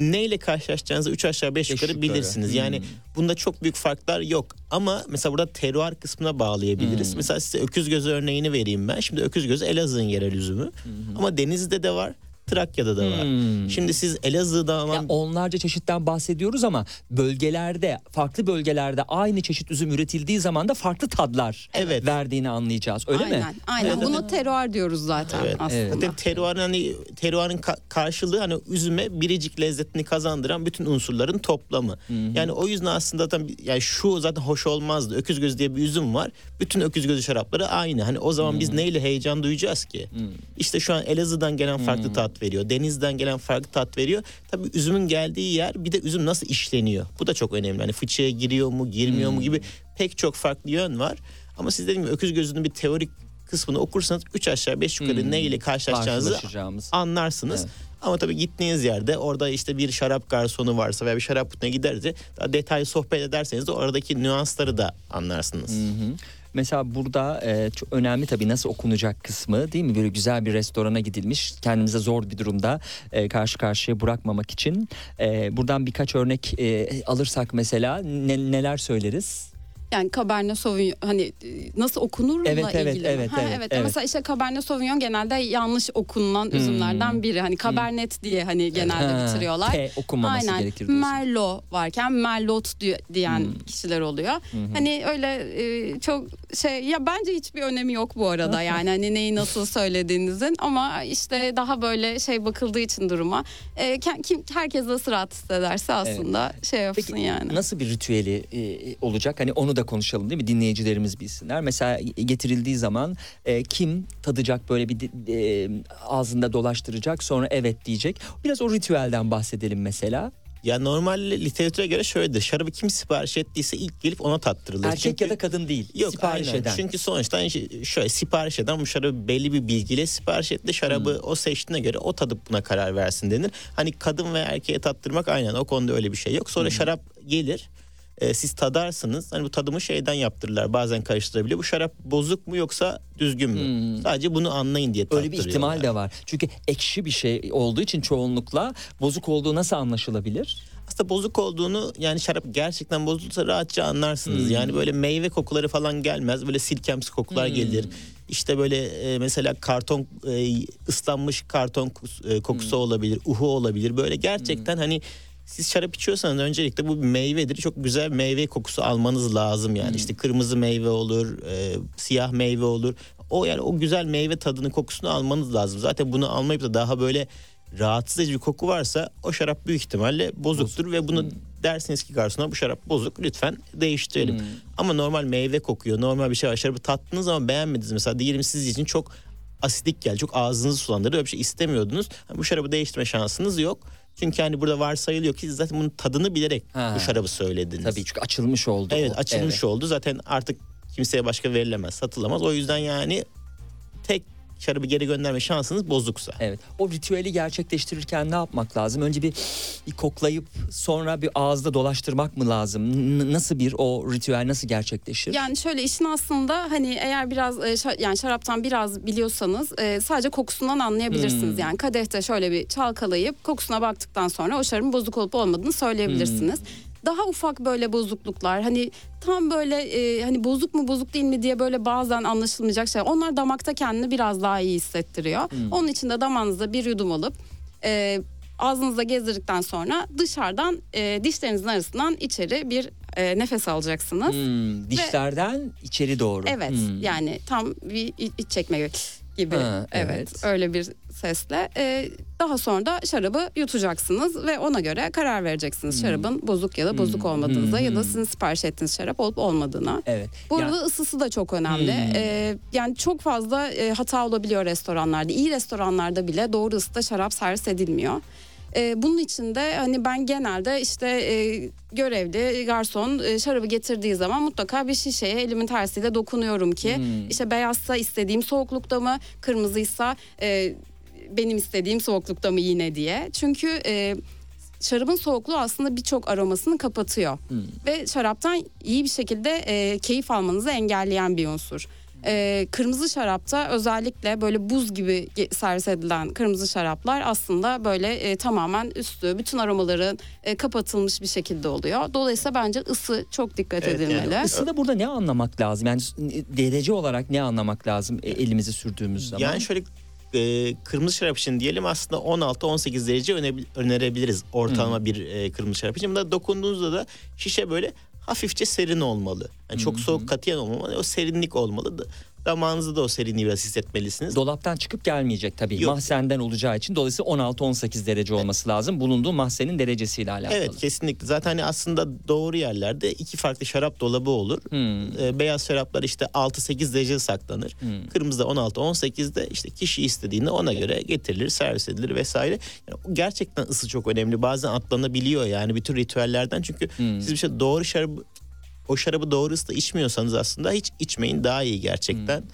neyle karşılaşacağınızı 3 aşağı 5 Beş yukarı yukarı. bilirsiniz. Yani bunda çok büyük farklar yok. Ama mesela burada teruar kısmına bağlayabiliriz. Mesela size öküz gözü örneğini vereyim ben. Şimdi öküz gözü Elazığ'ın yerel üzümü. Ama Denizli'de de var. Trakya'da da var. Şimdi siz Elazığ'da Ya ama onlarca çeşitten bahsediyoruz ama bölgelerde farklı bölgelerde aynı çeşit üzüm üretildiği zaman da farklı tadlar Evet. verdiğini anlayacağız öyle aynen, mi? Aynen. Evet. Buna teruar diyoruz zaten Evet. aslında. Zaten teruarın hani teruarın ka- karşılığı hani üzüme biricik lezzetini kazandıran bütün unsurların toplamı. Yani o yüzden aslında zaten yani şu zaten hoş olmazdı. Öküz gözü diye bir üzüm var. Bütün öküz gözü şarapları aynı. Hani o zaman biz neyle heyecan duyacağız ki? İşte şu an Elazığ'dan gelen farklı tat veriyor. Deniz'den gelen farklı tat veriyor. Tabii üzümün geldiği yer bir de üzüm nasıl işleniyor. Bu da çok önemli. Hani fıçıya giriyor mu, girmiyor mu gibi pek çok farklı yön var. Ama siz dediğim gibi öküz gözünün bir teorik kısmını okursanız 3 aşağı 5 yukarı ne ile karşılaşacağınızı anlarsınız. Evet. Ama tabii gittiğiniz yerde orada işte bir şarap garsonu varsa veya bir şarap butuna giderse daha detaylı sohbet ederseniz de oradaki nüansları da anlarsınız. Mesela burada e, çok önemli tabii nasıl okunacak kısmı değil mi? Böyle güzel bir restorana gidilmiş kendimize zor bir durumda e, karşı karşıya bırakmamak için. E, buradan birkaç örnek e, alırsak mesela ne- neler söyleriz? Yani Cabernet Sauvignon hani e, nasıl okunurla Evet, evet, ilgili. mi? evet, Ha, evet, evet. evet. Mesela işte Cabernet Sauvignon genelde yanlış okunulan üzümlerden biri. Hani Cabernet diye hani genelde Ha, bitiriyorlar. T okunmaması Aynen. gerekir diyorsun. Merlot varken Merlot diye- diyen kişiler oluyor. Hani öyle e, çok şey ya bence hiçbir önemi yok bu arada. Yani hani neyi nasıl söylediğinizin ama işte daha böyle şey bakıldığı için duruma e, kim herkes nasıl rahat hissederse aslında şey yapsın Peki yani. nasıl bir ritüeli e, olacak? Hani onu da konuşalım değil mi? Dinleyicilerimiz bilsinler. Mesela getirildiği zaman e, kim tadacak böyle bir e, ağzında dolaştıracak sonra evet diyecek. Biraz o ritüelden bahsedelim mesela. Ya normal literatüre göre şöyledir. Şarabı kim sipariş ettiyse ilk gelip ona tattırılır. Erkek Çünkü- ya da kadın değil. Yok sipariş aynen. eden. Çünkü sonuçta şöyle sipariş eden bu şarabı belli bir bilgiyle sipariş etti. Şarabı Hmm. o seçtiğine göre o tadıp buna karar versin denir. Hani kadın ve erkeğe tattırmak aynen o konuda öyle bir şey yok. Hmm. Sonra şarap gelir. E, siz tadarsınız. Hani bu tadımı şeyden yaptırırlar. Bazen karıştırabiliyor. Bu şarap bozuk mu yoksa düzgün mü? Sadece bunu anlayın diye Hmm. Öyle bir ihtimal de var. Çünkü ekşi bir şey olduğu için çoğunlukla bozuk olduğu nasıl anlaşılabilir? Aslında bozuk olduğunu yani şarap gerçekten bozulsa rahatça anlarsınız. Hmm. Yani böyle meyve kokuları falan gelmez. Böyle silkemsi kokular Hmm. gelir. İşte böyle e, mesela karton e, ıslanmış karton e, kokusu Hmm. olabilir. Uhu olabilir. Böyle gerçekten hani siz şarap içiyorsanız öncelikle bu meyvedir. Çok güzel meyve kokusu almanız lazım yani. Hmm. İşte kırmızı meyve olur, e, siyah meyve olur. O yani o güzel meyve tadını kokusunu almanız lazım. Zaten bunu almayıp da daha böyle rahatsız edici bir koku varsa o şarap büyük ihtimalle bozuktur ve bunu dersiniz ki garsona bu şarap bozuk lütfen değiştirelim. Ama normal meyve kokuyor normal bir şey var şarabı tattınız ama beğenmediniz mesela diyelim siz için çok asidik geldi çok ağzınızı sulandırdı öyle bir şey istemiyordunuz. Hani bu şarabı değiştirme şansınız yok. Çünkü hani burada varsayılıyor ki zaten bunun tadını bilerek Ha. bu şarabı söylediniz. Tabii çünkü açılmış oldu. Evet o. açılmış Evet. oldu zaten artık kimseye başka verilemez satılamaz. O yüzden yani şarabı geri gönderme şansınız bozuksa. Evet. O ritüeli gerçekleştirirken ne yapmak lazım? Önce bir, bir koklayıp sonra bir ağızda dolaştırmak mı lazım? N- nasıl bir o ritüel nasıl gerçekleşir? Yani şöyle işin aslında hani eğer biraz e, şa- yani şaraptan biraz biliyorsanız e, sadece kokusundan anlayabilirsiniz. Hmm. Yani kadehte şöyle bir çalkalayıp kokusuna baktıktan sonra o şarabın bozuk olup olmadığını söyleyebilirsiniz. Hmm. Daha ufak böyle bozukluklar hani tam böyle e, hani bozuk mu bozuk değil mi diye böyle bazen anlaşılmayacak şeyler. Onlar damakta kendini biraz daha iyi hissettiriyor. Hmm. Onun için de damağınızda bir yudum alıp e, ağzınızda gezdirdikten sonra dışarıdan e, dişlerinizin arasından içeri bir e, nefes alacaksınız. Hmm, dişlerden içeri doğru. Evet Hmm. yani tam bir iç çekme gibi. gibi. Ha, evet. evet. öyle bir sesle. Ee, daha sonra da şarabı yutacaksınız ve ona göre karar vereceksiniz şarabın bozuk ya da bozuk Hmm. olmadığınıza ya da Hmm. sizin sipariş ettiğiniz şarap olup olmadığına. Evet. Bu arada ısısı da çok önemli. Hmm. Ee, yani çok fazla e, hata olabiliyor restoranlarda. İyi restoranlarda bile doğru ısıda şarap servis edilmiyor. Ee, bunun için de hani ben genelde işte e, görevli garson e, şarabı getirdiği zaman mutlaka bir şişeye elimin tersiyle dokunuyorum ki Hmm. işte beyazsa istediğim soğuklukta mı, kırmızıysa e, benim istediğim soğuklukta mı yine diye. Çünkü e, şarabın soğukluğu aslında birçok aromasını kapatıyor Hmm. ve şaraptan iyi bir şekilde e, keyif almanızı engelleyen bir unsur. E, kırmızı şarapta özellikle böyle buz gibi servis edilen kırmızı şaraplar aslında böyle e, tamamen üstü bütün aromaların e, kapatılmış bir şekilde oluyor. Dolayısıyla bence ısı çok dikkat Evet, yani edilmeli. Isıda burada ne anlamak lazım? Yani derece olarak ne anlamak lazım e, elimizi sürdüğümüz zaman? Yani şöyle e, kırmızı şarap için diyelim aslında 16-18 derece öne- önerebiliriz ortalama bir e, kırmızı şarap için. Bunda dokunduğunuzda da şişe böyle hafifçe serin olmalı. Yani çok soğuk katiyen olmamalı. O serinlik olmalı. Da, damağınızda da o serinliği biraz hissetmelisiniz. Dolaptan çıkıp gelmeyecek tabii. Yok. Mahzenden olacağı için dolayısıyla 16-18 derece olması lazım. Bulunduğu mahzenin derecesiyle alakalı. Evet kesinlikle. Zaten hani aslında doğru yerlerde iki farklı şarap dolabı olur. Hmm. Ee, beyaz şaraplar işte 6-8 derece saklanır. Hmm. Kırmızı da 16-18'de işte kişi istediğinde ona göre getirilir, servis edilir vesaire. Yani gerçekten ısı çok önemli. Bazen atlanabiliyor yani bütün ritüellerden. Çünkü Hmm. siz bir şey doğru şarabı o şarabı doğru ısıda içmiyorsanız aslında hiç içmeyin daha iyi gerçekten. Hmm.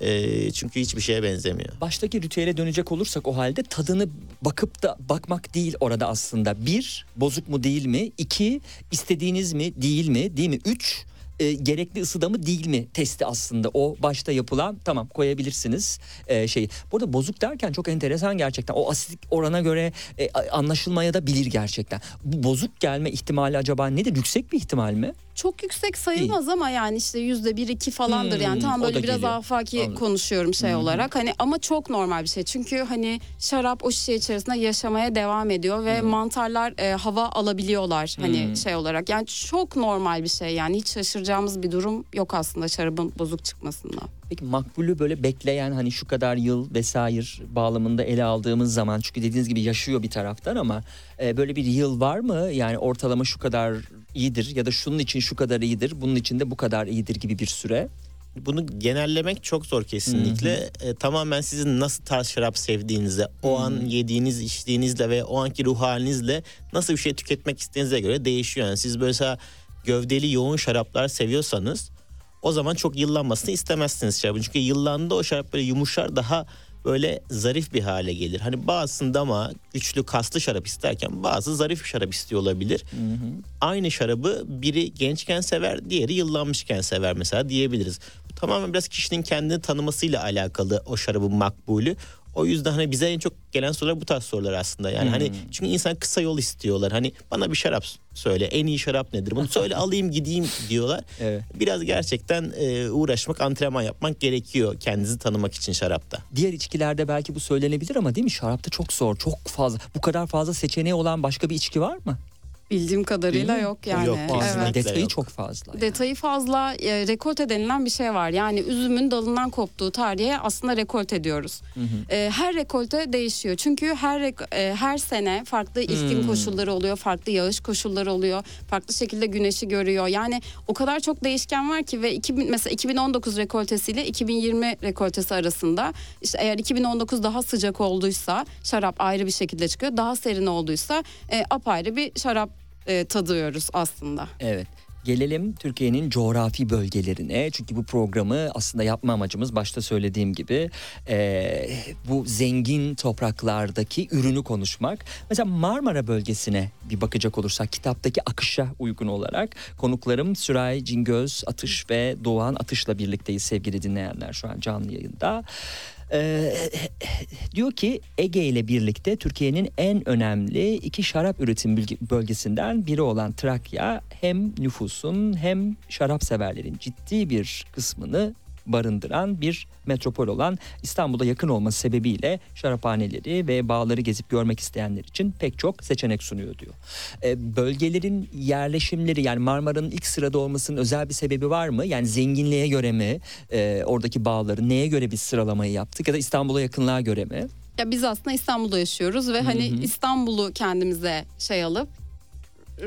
Ee, çünkü hiçbir şeye benzemiyor. Baştaki ritüele dönecek olursak o halde tadını bakıp da bakmak değil orada aslında. Bir, bozuk mu değil mi? İki, istediğiniz mi değil mi? Değil mi? Üç, e, gerekli ısıda mı değil mi testi aslında o başta yapılan tamam koyabilirsiniz e, şey. Burada bozuk derken çok enteresan gerçekten o asitlik orana göre e, anlaşılmaya da bilir gerçekten. Bu bozuk gelme ihtimali acaba nedir? Yüksek bir ihtimal mi? Çok yüksek sayılmaz ama yani işte yüzde bir iki falandır Hmm, yani tam böyle biraz geliyor. afaki Anladım. konuşuyorum şey olarak hani ama çok normal bir şey çünkü hani şarap o şişe içerisinde yaşamaya devam ediyor ve mantarlar e, hava alabiliyorlar hani Hmm. şey olarak yani çok normal bir şey yani hiç şaşıracağımız bir durum yok aslında şarabın bozuk çıkmasında. Peki makbulü böyle bekleyen hani şu kadar yıl vesaire bağlamında ele aldığımız zaman çünkü dediğiniz gibi yaşıyor bir taraftan ama e, böyle bir yıl var mı? Yani ortalama şu kadar iyidir ya da şunun için şu kadar iyidir, bunun için de bu kadar iyidir gibi bir süre. Bunu genellemek çok zor kesinlikle. E, tamamen sizin nasıl tarz şarap sevdiğinizle, o an yediğiniz, içtiğinizle ve o anki ruh halinizle nasıl bir şey tüketmek istediğinize göre değişiyor. Yani siz mesela gövdeli yoğun şaraplar seviyorsanız o zaman çok yıllanmasını istemezsiniz şarabın. Çünkü yıllandı o şarap böyle yumuşar daha böyle zarif bir hale gelir. Hani bazısında ama güçlü kaslı şarap isterken bazı zarif şarap istiyor olabilir. Aynı şarabı biri gençken sever, diğeri yıllanmışken sever mesela diyebiliriz. Tamamen biraz kişinin kendini tanımasıyla alakalı o şarabın makbulü. O yüzden hani bize en çok gelen sorular bu tarz sorular aslında. Yani hani çünkü insan kısa yol istiyorlar. Hani bana bir şarap söyle. En iyi şarap nedir? Bunu söyle alayım gideyim diyorlar. Evet. Biraz gerçekten e, uğraşmak, antrenman yapmak gerekiyor kendinizi tanımak için şarapta. Diğer içkilerde belki bu söylenebilir ama değil mi? Şarapta çok zor, çok fazla. Bu kadar fazla seçeneği olan başka bir içki var mı? Bildiğim kadarıyla Değil mi? yok yani. Yok, kesinlikle. Evet. detayı yok. çok fazla. yani. Detayı fazla e, rekolte denilen bir şey var. Yani üzümün dalından koptuğu tarihe aslında rekolte diyoruz. E, her rekolte değişiyor. Çünkü her rek- e, her sene farklı iklim Hmm. koşulları oluyor, farklı yağış koşulları oluyor, farklı şekilde güneşi görüyor. Yani o kadar çok değişken var ki ve 2000 mesela 2019 rekoltesiyle 2020 rekoltesi arasında işte eğer 2019 daha sıcak olduysa şarap ayrı bir şekilde çıkıyor. Daha serin olduysa e, apayrı bir şarap e, tadıyoruz aslında. Evet. Gelelim Türkiye'nin coğrafi bölgelerine. Çünkü bu programı aslında yapma amacımız başta söylediğim gibi eee, bu zengin topraklardaki ürünü konuşmak. Mesela Marmara bölgesine bir bakacak olursak kitaptaki akışa uygun olarak konuklarım Süray Cingöz Atış ve Doğan Atış'la birlikteyiz sevgili dinleyenler şu an canlı yayında. Ee, diyor ki Ege ile birlikte Türkiye'nin en önemli iki şarap üretim bölge- bölgesinden biri olan Trakya hem nüfusun hem şarap severlerin ciddi bir kısmını barındıran bir metropol olan İstanbul'a yakın olması sebebiyle şaraphaneleri ve bağları gezip görmek isteyenler için pek çok seçenek sunuyor diyor. E, bölgelerin yerleşimleri yani Marmara'nın ilk sırada olmasının özel bir sebebi var mı? Yani zenginliğe göre mi? E, oradaki bağları neye göre bir sıralamayı yaptık ya da İstanbul'a yakınlığa göre mi? Ya biz aslında İstanbul'da yaşıyoruz ve hani İstanbul'u kendimize şey alıp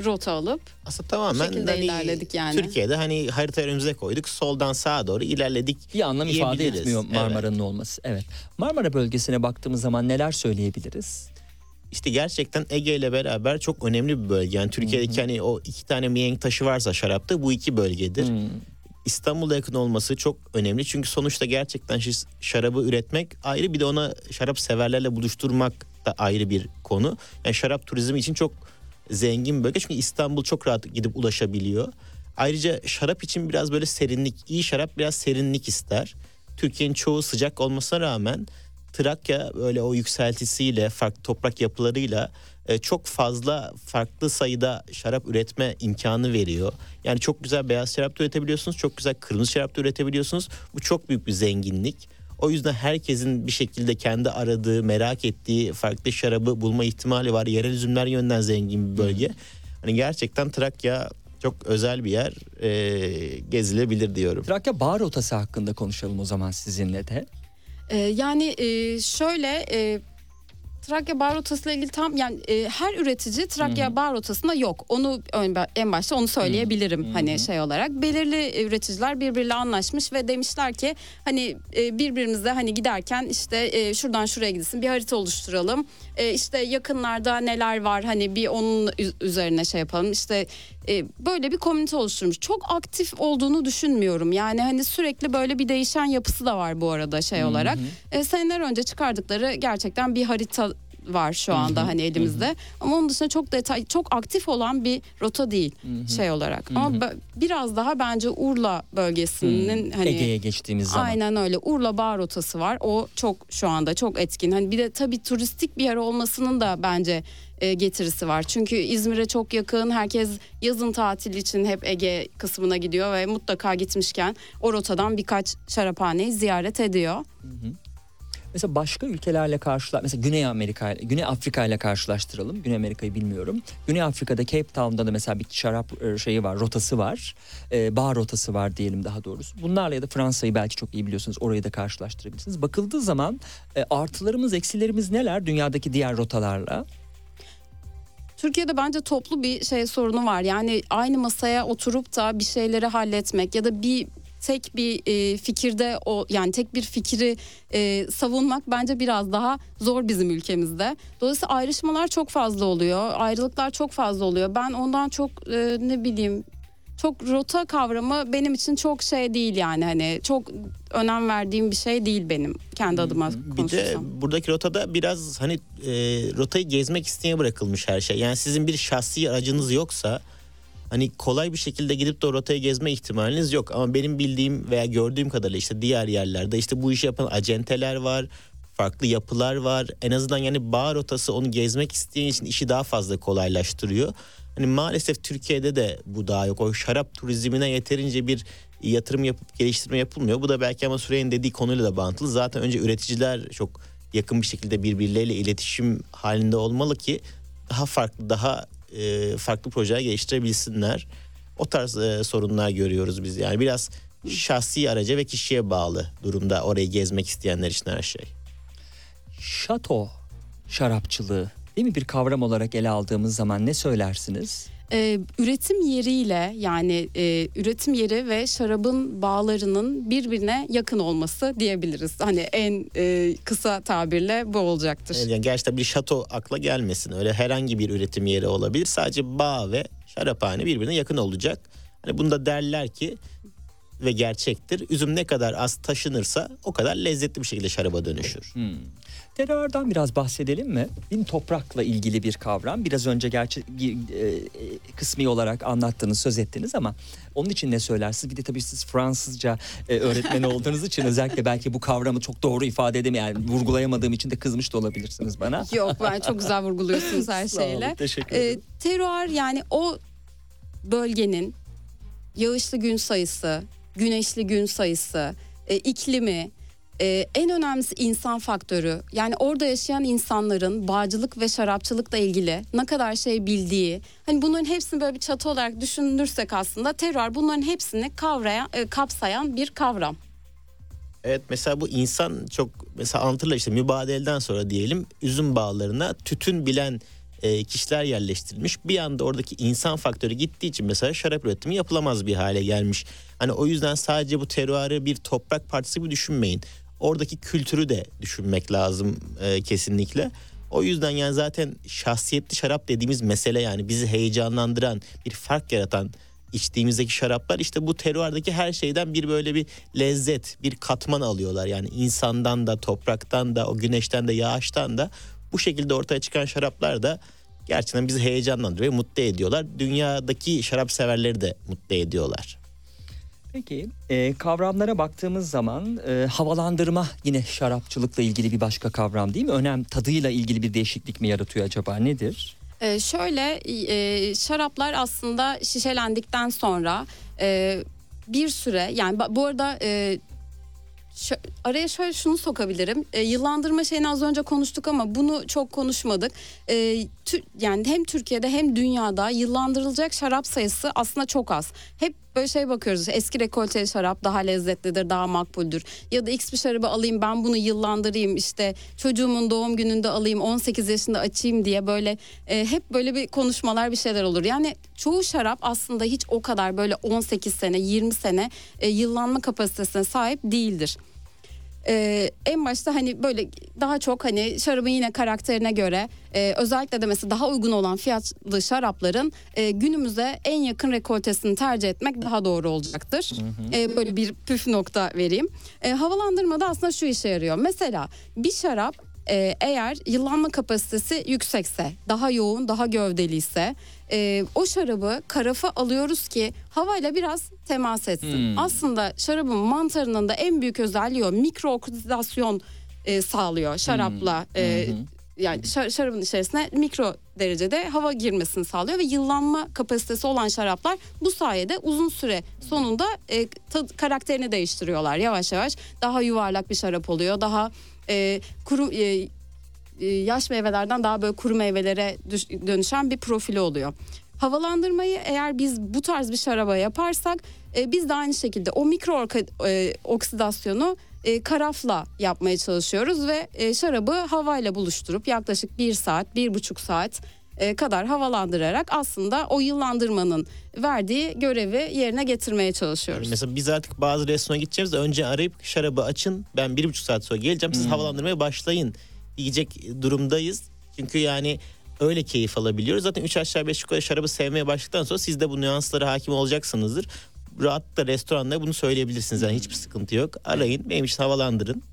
rota alıp Aslında tamamen şekilde hani ilerledik yani. Türkiye'de hani harita önümüze koyduk. Soldan sağa doğru ilerledik. Bir anlam ifade etmiyor Evet. Marmara'nın olması. Evet. Marmara bölgesine baktığımız zaman neler söyleyebiliriz? İşte gerçekten Ege ile beraber çok önemli bir bölge. Yani Türkiye'deki hani o iki tane mihenk taşı varsa şarapta bu iki bölgedir. Hmm. İstanbul'a yakın olması çok önemli. Çünkü sonuçta gerçekten şarabı üretmek ayrı bir de ona şarap severlerle buluşturmak da ayrı bir konu. Yani şarap turizmi için çok zengin bölge. Çünkü İstanbul çok rahat gidip ulaşabiliyor. Ayrıca şarap için biraz böyle serinlik, iyi şarap biraz serinlik ister. Türkiye'nin çoğu sıcak olmasına rağmen Trakya böyle o yükseltisiyle, farklı toprak yapılarıyla e, çok fazla farklı sayıda şarap üretme imkanı veriyor. Yani çok güzel beyaz şarap da üretebiliyorsunuz, çok güzel kırmızı şarap da üretebiliyorsunuz. Bu çok büyük bir zenginlik. O yüzden herkesin bir şekilde kendi aradığı, merak ettiği farklı şarabı bulma ihtimali var. Yerel üzümler yönden zengin bir bölge. Hani gerçekten Trakya çok özel bir yer. E, gezilebilir diyorum. Trakya bağ rotası hakkında konuşalım o zaman sizinle de. Ee, yani e, şöyle e, Trakya bar rotasıyla ilgili tam yani e, her üretici Trakya bar rotasında yok. Onu ön- en başta onu söyleyebilirim hani şey olarak. Belirli üreticiler birbiriyle anlaşmış ve demişler ki hani e, birbirimize hani giderken işte e, şuradan şuraya gidilsin bir harita oluşturalım. E, işte yakınlarda neler var hani bir onun üzerine şey yapalım. İşte e, böyle bir komünite oluşturmuş. Çok aktif olduğunu düşünmüyorum. Yani hani sürekli böyle bir değişen yapısı da var bu arada şey olarak. E, seneler önce çıkardıkları gerçekten bir harita var şu anda hani elimizde. Ama onun dışında çok detay çok aktif olan bir rota değil şey olarak. Ama biraz daha bence Urla bölgesinin hani Ege'ye geçtiğimiz zaman. Aynen öyle. Urla Bağ rotası var. O çok şu anda çok etkin. Hani bir de tabii turistik bir yer olmasının da bence e, getirisi var. Çünkü İzmir'e çok yakın. Herkes yazın tatil için hep Ege kısmına gidiyor ve mutlaka gitmişken o rotadan birkaç şaraphaneyi ziyaret ediyor. Mesela başka ülkelerle karşıla mesela Güney Amerika Güney Afrika ile karşılaştıralım. Güney Amerika'yı bilmiyorum. Güney Afrika'da Cape Town'da da mesela bir şarap e, şeyi var, rotası var. E, bar rotası var diyelim daha doğrusu. Bunlarla ya da Fransa'yı belki çok iyi biliyorsunuz. Orayı da karşılaştırabilirsiniz. Bakıldığı zaman e, artılarımız, eksilerimiz neler dünyadaki diğer rotalarla? Türkiye'de bence toplu bir şey sorunu var. Yani aynı masaya oturup da bir şeyleri halletmek ya da bir tek bir e, fikirde o yani tek bir fikri e, savunmak bence biraz daha zor bizim ülkemizde. Dolayısıyla ayrışmalar çok fazla oluyor. Ayrılıklar çok fazla oluyor. Ben ondan çok e, ne bileyim çok rota kavramı benim için çok şey değil yani hani çok önem verdiğim bir şey değil benim kendi adıma Bir de konuşursam. buradaki rotada biraz hani e, rotayı gezmek isteye bırakılmış her şey. Yani sizin bir şahsi aracınız yoksa hani kolay bir şekilde gidip de o rotayı gezme ihtimaliniz yok. Ama benim bildiğim veya gördüğüm kadarıyla işte diğer yerlerde işte bu işi yapan acenteler var. Farklı yapılar var. En azından yani bağ rotası onu gezmek isteyen için işi daha fazla kolaylaştırıyor. Hani maalesef Türkiye'de de bu daha yok. O şarap turizmine yeterince bir yatırım yapıp geliştirme yapılmıyor. Bu da belki ama Süreyya'nın dediği konuyla da bağlantılı. Zaten önce üreticiler çok yakın bir şekilde birbirleriyle iletişim halinde olmalı ki daha farklı daha e, farklı projeler geliştirebilsinler. O tarz e, sorunlar görüyoruz biz. Yani biraz şahsi araca ve kişiye bağlı durumda orayı gezmek isteyenler için her şey. Şato şarapçılığı değil mi bir kavram olarak ele aldığımız zaman ne söylersiniz? Ee, üretim yeriyle yani e, üretim yeri ve şarabın bağlarının birbirine yakın olması diyebiliriz. Hani en e, kısa tabirle bu olacaktır. Evet, Yani gerçekten bir şato akla gelmesin. Öyle herhangi bir üretim yeri olabilir. Sadece bağ ve şaraphane birbirine yakın olacak. Hani bunda derler ki ve gerçektir. Üzüm ne kadar az taşınırsa o kadar lezzetli bir şekilde şaraba dönüşür. Terörden biraz bahsedelim mi? Mi? Toprakla ilgili bir kavram. Biraz önce gerçi e, e, kısmi olarak anlattınız, söz ettiniz ama onun için ne söylersiniz? Bir de tabii siz Fransızca e, öğretmeni olduğunuz için özellikle belki bu kavramı çok doğru ifade edemeyim. Yani vurgulayamadığım için de kızmış da olabilirsiniz bana. Yok ben çok güzel vurguluyorsunuz her Sağ olun, şeyle. teşekkür Ee, ederim. terroir yani o bölgenin yağışlı gün sayısı, güneşli gün sayısı, e, iklimi, e, en önemlisi insan faktörü. Yani orada yaşayan insanların bağcılık ve şarapçılıkla ilgili ne kadar şey bildiği. Hani bunların hepsini böyle bir çatı olarak düşünürsek aslında terör bunların hepsini kavrayan, e, kapsayan bir kavram. Evet mesela bu insan çok mesela anlatırlar işte mübadeleden sonra diyelim üzüm bağlarına tütün bilen e, kişiler yerleştirilmiş. Bir anda oradaki insan faktörü gittiği için mesela şarap üretimi yapılamaz bir hale gelmiş. Hani o yüzden sadece bu teruarı bir toprak partisi gibi düşünmeyin. Oradaki kültürü de düşünmek lazım e, kesinlikle. O yüzden yani zaten şahsiyetli şarap dediğimiz mesele yani bizi heyecanlandıran, bir fark yaratan içtiğimizdeki şaraplar işte bu teruardaki her şeyden bir böyle bir lezzet, bir katman alıyorlar. Yani insandan da, topraktan da, o güneşten de, yağıştan da bu şekilde ortaya çıkan şaraplar da gerçekten bizi heyecanlandırıyor mutlu ediyorlar. Dünyadaki şarap severleri de mutlu ediyorlar. Peki e, kavramlara baktığımız zaman e, havalandırma yine şarapçılıkla ilgili bir başka kavram değil mi? Önem tadıyla ilgili bir değişiklik mi yaratıyor acaba nedir? Ee, şöyle e, şaraplar aslında şişelendikten sonra e, bir süre yani bu arada e, Şö- araya şöyle şunu sokabilirim. E, yıllandırma şeyini az önce konuştuk ama bunu çok konuşmadık. E, tü- yani hem Türkiye'de hem dünyada yıllandırılacak şarap sayısı aslında çok az. Hep böyle şey bakıyoruz. Eski rekolteli şarap daha lezzetlidir, daha makbuldür. Ya da X bir şarabı alayım ben bunu yıllandırayım işte çocuğumun doğum gününde alayım 18 yaşında açayım diye böyle e, hep böyle bir konuşmalar bir şeyler olur. Yani çoğu şarap aslında hiç o kadar böyle 18 sene 20 sene e, yıllanma kapasitesine sahip değildir. Ee, en başta hani böyle daha çok hani şarabın yine karakterine göre e, özellikle de mesela daha uygun olan fiyatlı şarapların e, günümüze en yakın rekoltesini tercih etmek daha doğru olacaktır. E, böyle bir püf nokta vereyim. E, havalandırmada aslında şu işe yarıyor. Mesela bir şarap e, eğer yıllanma kapasitesi yüksekse, daha yoğun, daha gövdeliyse e, o şarabı karafa alıyoruz ki havayla biraz temas etsin. Hmm. Aslında şarabın mantarının da en büyük özelliği o mikro oksidasyon e, sağlıyor şarapla. e, yani şa- şarabın içerisine mikro derecede hava girmesini sağlıyor ve yıllanma kapasitesi olan şaraplar bu sayede uzun süre sonunda e, tad- karakterini değiştiriyorlar yavaş yavaş. Daha yuvarlak bir şarap oluyor. Daha e, kuru e, yaş meyvelerden daha böyle kuru meyvelere dönüşen bir profili oluyor. Havalandırmayı eğer biz bu tarz bir şaraba yaparsak e, biz de aynı şekilde o mikro e, oksidasyonu e, karafla yapmaya çalışıyoruz ve e, şarabı havayla buluşturup yaklaşık bir saat, bir buçuk saat e, kadar havalandırarak aslında o yıllandırmanın verdiği görevi yerine getirmeye çalışıyoruz. Mesela biz artık bazı restorana gideceğimizde önce arayıp şarabı açın ben bir buçuk saat sonra geleceğim siz havalandırmaya başlayın diyecek durumdayız. Çünkü yani öyle keyif alabiliyoruz. Zaten 3 aşağı 5 yukarı şarabı sevmeye başladıktan sonra siz de bu nüanslara hakim olacaksınızdır. Rahatlıkla restoranda bunu söyleyebilirsiniz. Yani hiçbir sıkıntı yok. Arayın benim için havalandırın.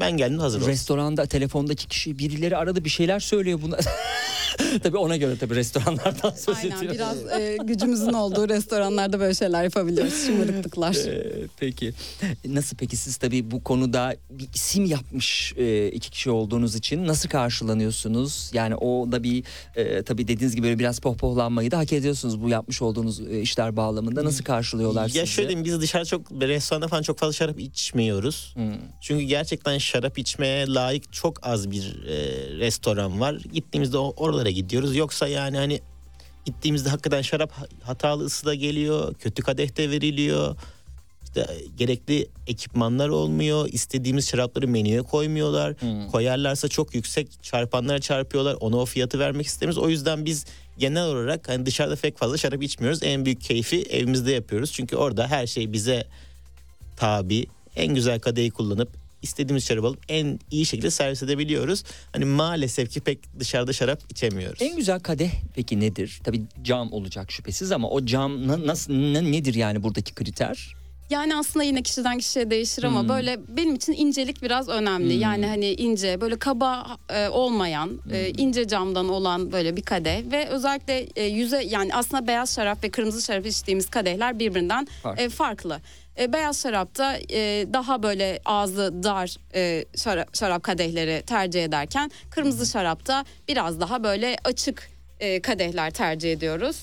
Ben geldim hazır olsun. Restoranda telefondaki kişi birileri aradı bir şeyler söylüyor buna. tabii ona göre tabii restoranlardan söz Aynen ediyor. biraz e, gücümüzün olduğu restoranlarda böyle şeyler yapabiliyoruz. Şımarıklıklar. Ee, peki nasıl peki siz tabii bu konuda bir isim yapmış e, iki kişi olduğunuz için nasıl karşılanıyorsunuz? Yani o da bir e, tabii dediğiniz gibi böyle biraz pohpohlanmayı da hak ediyorsunuz bu yapmış olduğunuz e, işler bağlamında nasıl karşılıyorlar Ya sizi? şöyle diyeyim biz dışarı çok restoranda falan çok fazla şarap içmiyoruz. Hmm. Çünkü gerçekten şarap içmeye layık çok az bir e, restoran var. Gittiğimizde o- oralara gidiyoruz. Yoksa yani hani gittiğimizde hakikaten şarap hatalı ısıda geliyor. Kötü kadehte veriliyor. İşte gerekli ekipmanlar olmuyor. İstediğimiz şarapları menüye koymuyorlar. Koyarlarsa çok yüksek çarpanlara çarpıyorlar. Ona o fiyatı vermek istemiyoruz. O yüzden biz genel olarak hani dışarıda pek fazla şarap içmiyoruz. En büyük keyfi evimizde yapıyoruz. Çünkü orada her şey bize tabi. En güzel kadehi kullanıp istediğimiz şarabı alıp en iyi şekilde servis edebiliyoruz. Hani maalesef ki pek dışarıda şarap içemiyoruz. En güzel kadeh peki nedir? Tabii cam olacak şüphesiz ama o cam na- nasıl ne- nedir yani buradaki kriter? Yani aslında yine kişiden kişiye değişir ama Hmm. böyle benim için incelik biraz önemli. Hmm. Yani hani ince böyle kaba e, olmayan e, ince camdan olan böyle bir kadeh ve özellikle e, yüze yani aslında beyaz şarap ve kırmızı şarap içtiğimiz kadehler birbirinden Farklı. e, farklı. E, beyaz şarapta e, daha böyle ağzı dar e, şarap, şarap kadehleri tercih ederken kırmızı şarapta biraz daha böyle açık e, kadehler tercih ediyoruz.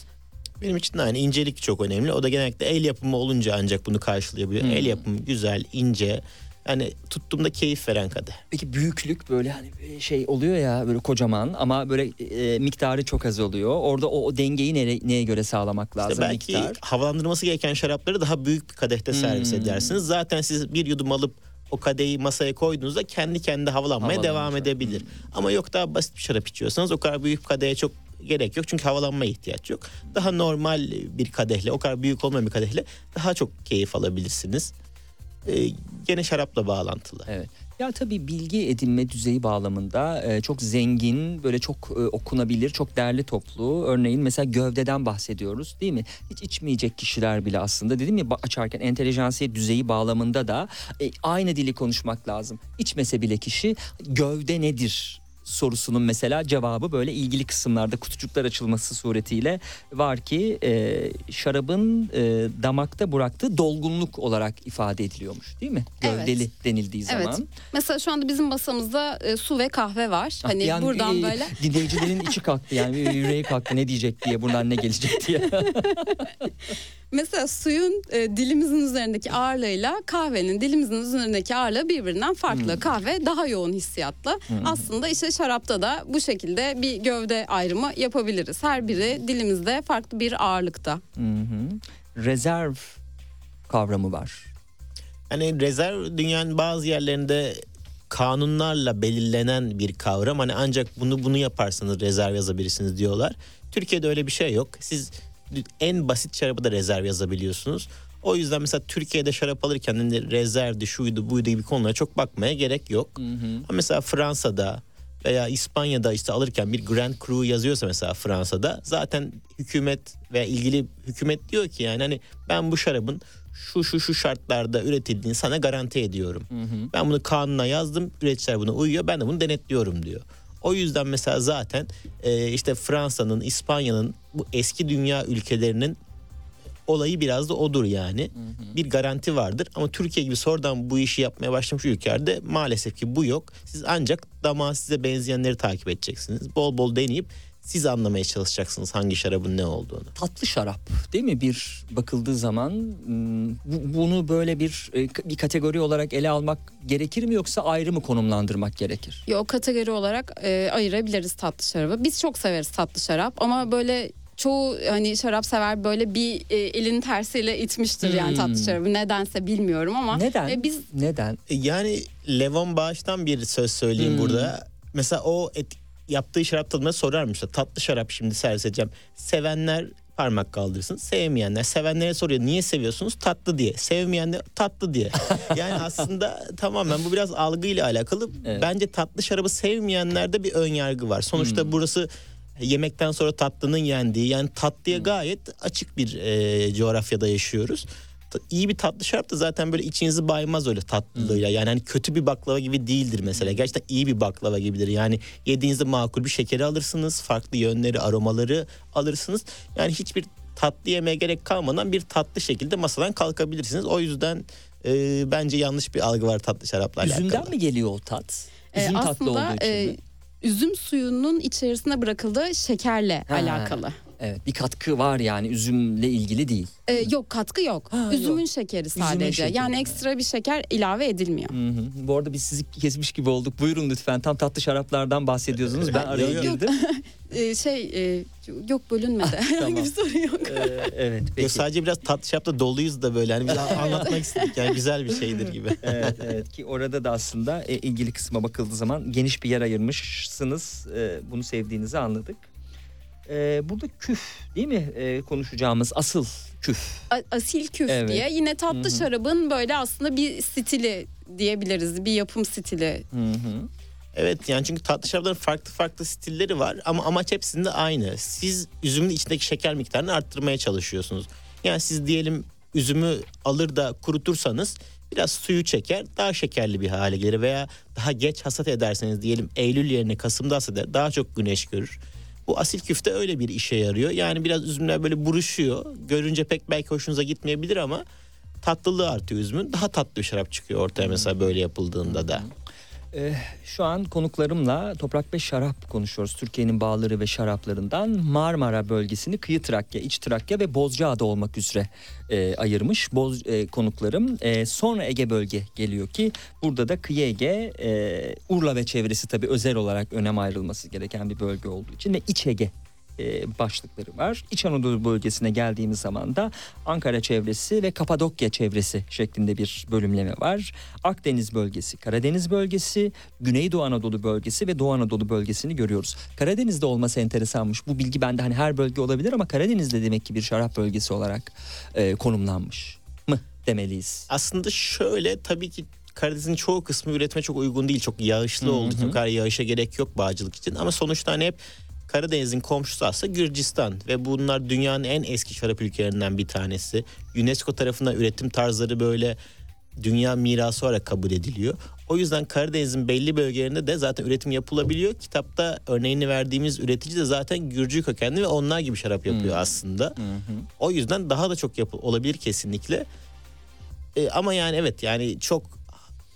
Benim için de aynı incelik çok önemli. O da genellikle el yapımı olunca ancak bunu karşılayabiliyor. Hmm. El yapımı güzel, ince. Yani tuttuğumda keyif veren kadeh. Peki büyüklük böyle hani şey oluyor ya böyle kocaman ama böyle e, miktarı çok az oluyor. Orada o, o dengeyi nere, neye göre sağlamak lazım İşte belki miktar? havalandırması gereken şarapları daha büyük bir kadehte servis Hmm. edersiniz. Zaten siz bir yudum alıp o kadehi masaya koyduğunuzda kendi kendine havalanmaya devam edebilir. Ama yok daha basit bir şarap içiyorsanız o kadar büyük bir kadehe çok gerek yok. Çünkü havalanmaya ihtiyaç yok. Daha normal bir kadehle, o kadar büyük olmayan bir kadehle daha çok keyif alabilirsiniz. Ee, gene şarapla bağlantılı. Evet. Ya tabii bilgi edinme düzeyi bağlamında e, çok zengin, böyle çok e, okunabilir, çok değerli toplu. Örneğin mesela gövdeden bahsediyoruz değil mi? Hiç içmeyecek kişiler bile aslında dedim ya açarken entelijansiye düzeyi bağlamında da e, aynı dili konuşmak lazım. İçmese bile kişi gövde nedir? Sorusunun mesela cevabı böyle ilgili kısımlarda kutucuklar açılması suretiyle var ki e, şarabın e, damakta bıraktığı dolgunluk olarak ifade ediliyormuş değil mi? Evet. Gövdeli denildiği Evet. zaman. Mesela şu anda bizim masamızda e, su ve kahve var. Ah, Hani an, buradan e, böyle Dinleyicilerin içi kalktı yani yüreği kalktı ne diyecek diye buradan ne gelecek diye. Mesela suyun e, dilimizin üzerindeki ağırlığıyla kahvenin dilimizin üzerindeki ağırlığı birbirinden farklı. Hmm. Kahve daha yoğun hissiyatla. Aslında işte şarapta da bu şekilde bir gövde ayrımı yapabiliriz. Her biri dilimizde farklı bir ağırlıkta. Hı hı. Rezerv kavramı var. Hani rezerv dünyanın bazı yerlerinde kanunlarla belirlenen bir kavram. Hani ancak bunu bunu yaparsanız rezerv yazabilirsiniz diyorlar. Türkiye'de öyle bir şey yok. Siz en basit şarabı da rezerv yazabiliyorsunuz. O yüzden mesela Türkiye'de şarap alırken hani rezervdi, şuydu, buydu gibi konulara çok bakmaya gerek yok. Ama mesela Fransa'da veya İspanya'da işte alırken bir Grand Cru yazıyorsa mesela Fransa'da zaten hükümet veya ilgili hükümet diyor ki yani hani ben bu şarabın şu şu şu şartlarda üretildiğini sana garanti ediyorum. Ben bunu kanuna yazdım. Üreticiler buna uyuyor. Ben de bunu denetliyorum diyor. O yüzden mesela zaten e, işte Fransa'nın, İspanya'nın bu eski dünya ülkelerinin olayı biraz da odur yani. Bir garanti vardır ama Türkiye gibi sonradan bu işi yapmaya başlamış ülkelerde maalesef ki bu yok. Siz ancak damağa size benzeyenleri takip edeceksiniz. Bol bol deneyip siz anlamaya çalışacaksınız hangi şarabın ne olduğunu. Tatlı şarap değil mi bir bakıldığı zaman bu- bunu böyle bir e, bir kategori olarak ele almak gerekir mi yoksa ayrı mı konumlandırmak gerekir? O kategori olarak e, ayırabiliriz tatlı şarabı. Biz çok severiz tatlı şarap ama böyle çoğu hani şarap sever böyle bir e, elin tersiyle itmiştir yani Hmm. tatlı şarabı. Nedense bilmiyorum ama Neden? e, biz Neden? E, Yani Levon Bağış'tan bir söz söyleyeyim Hmm. burada. Mesela o et, yaptığı şarap tadına sorarmış da tatlı şarap şimdi servis edeceğim. Sevenler parmak kaldırsın. Sevmeyenler. Sevenlere soruyor niye seviyorsunuz? Tatlı diye. Sevmeyenler tatlı diye. Yani aslında tamamen bu biraz algıyla alakalı. Evet. Bence tatlı şarabı sevmeyenlerde bir ön yargı var. Sonuçta Hmm. burası yemekten sonra tatlının yendiği yani tatlıya gayet açık bir e, coğrafyada yaşıyoruz. Ta- İyi bir tatlı şarap da zaten böyle içinizi baymaz öyle tatlılığıyla. Yani hani kötü bir baklava gibi değildir mesela. Gerçekten iyi bir baklava gibidir. Yani yediğinizde makul bir şekeri alırsınız. Farklı yönleri, aromaları alırsınız. Yani hiçbir tatlı yemeye gerek kalmadan bir tatlı şekilde masadan kalkabilirsiniz. O yüzden e, bence yanlış bir algı var tatlı şarapla alakalı. Üzümden mi geliyor o tat? e, Üzüm tatlı aslında olduğu için e, mi? üzüm suyunun içerisine bırakıldığı şekerle Ha. alakalı. Evet bir katkı var yani üzümle ilgili değil. E, yok katkı yok. Ha, Üzümün yok. şekeri sadece. şekeri. Yani ekstra bir şeker ilave edilmiyor. Hı hı. Bu arada biz sizi kesmiş gibi olduk. Buyurun lütfen. Tam tatlı şaraplardan bahsediyorsunuz. Ben araya Yok, yok. girdim. E, şey e, yok bölünmedi. Herhangi bir sorun yok. Ee, evet Yok, peki. sadece biraz tatlı şarapta doluyuz da böyle hani biz anlatmak istedik yani güzel bir şeydir gibi. evet, evet ki orada da aslında e, ilgili kısma bakıldığı zaman geniş bir yer ayırmışsınız. E, bunu sevdiğinizi anladık. E, burada küf değil mi e, konuşacağımız asıl küf? A- asil küf Evet. diye yine tatlı Hı hı. şarabın böyle aslında bir stili diyebiliriz. Bir yapım stili. Hı hı. Evet yani çünkü tatlı şarapların farklı farklı stilleri var ama amaç hepsinde aynı. Siz üzümün içindeki şeker miktarını arttırmaya çalışıyorsunuz. Yani siz diyelim üzümü alır da kurutursanız biraz suyu çeker daha şekerli bir hale gelir veya daha geç hasat ederseniz diyelim Eylül yerine Kasım'da hasat eder daha çok güneş görür. Bu asil küfte öyle bir işe yarıyor. Yani biraz üzümler böyle buruşuyor. Görünce pek belki hoşunuza gitmeyebilir ama tatlılığı artıyor üzümün. Daha tatlı bir şarap çıkıyor ortaya mesela böyle yapıldığında da. Ee, şu an konuklarımla toprak ve şarap konuşuyoruz. Türkiye'nin bağları ve şaraplarından Marmara bölgesini kıyı Trakya, iç Trakya ve Bozcaada olmak üzere e, ayırmış Boz, e, konuklarım. E, sonra Ege bölge geliyor ki burada da kıyı Ege, e, Urla ve çevresi tabii özel olarak önem ayrılması gereken bir bölge olduğu için ve iç Ege e, başlıkları var. İç Anadolu bölgesine geldiğimiz zaman da Ankara çevresi ve Kapadokya çevresi şeklinde bir bölümleme var. Akdeniz bölgesi, Karadeniz bölgesi, Güneydoğu Anadolu bölgesi ve Doğu Anadolu bölgesini görüyoruz. Karadeniz'de olması enteresanmış. Bu bilgi bende hani her bölge olabilir ama Karadeniz'de demek ki bir şarap bölgesi olarak e, konumlanmış mı demeliyiz. Aslında şöyle tabii ki Karadeniz'in çoğu kısmı üretime çok uygun değil. Çok yağışlı olduğu için o kadar yağışa gerek yok bağcılık için. Ama sonuçta hani hep Karadeniz'in komşusu aslında Gürcistan ve bunlar dünyanın en eski şarap ülkelerinden bir tanesi. UNESCO tarafından üretim tarzları böyle dünya mirası olarak kabul ediliyor. O yüzden Karadeniz'in belli bölgelerinde de zaten üretim yapılabiliyor. Kitapta örneğini verdiğimiz üretici de zaten Gürcü kökenli ve onlar gibi şarap yapıyor aslında. O yüzden daha da çok yapı olabilir kesinlikle. E, ama yani evet yani çok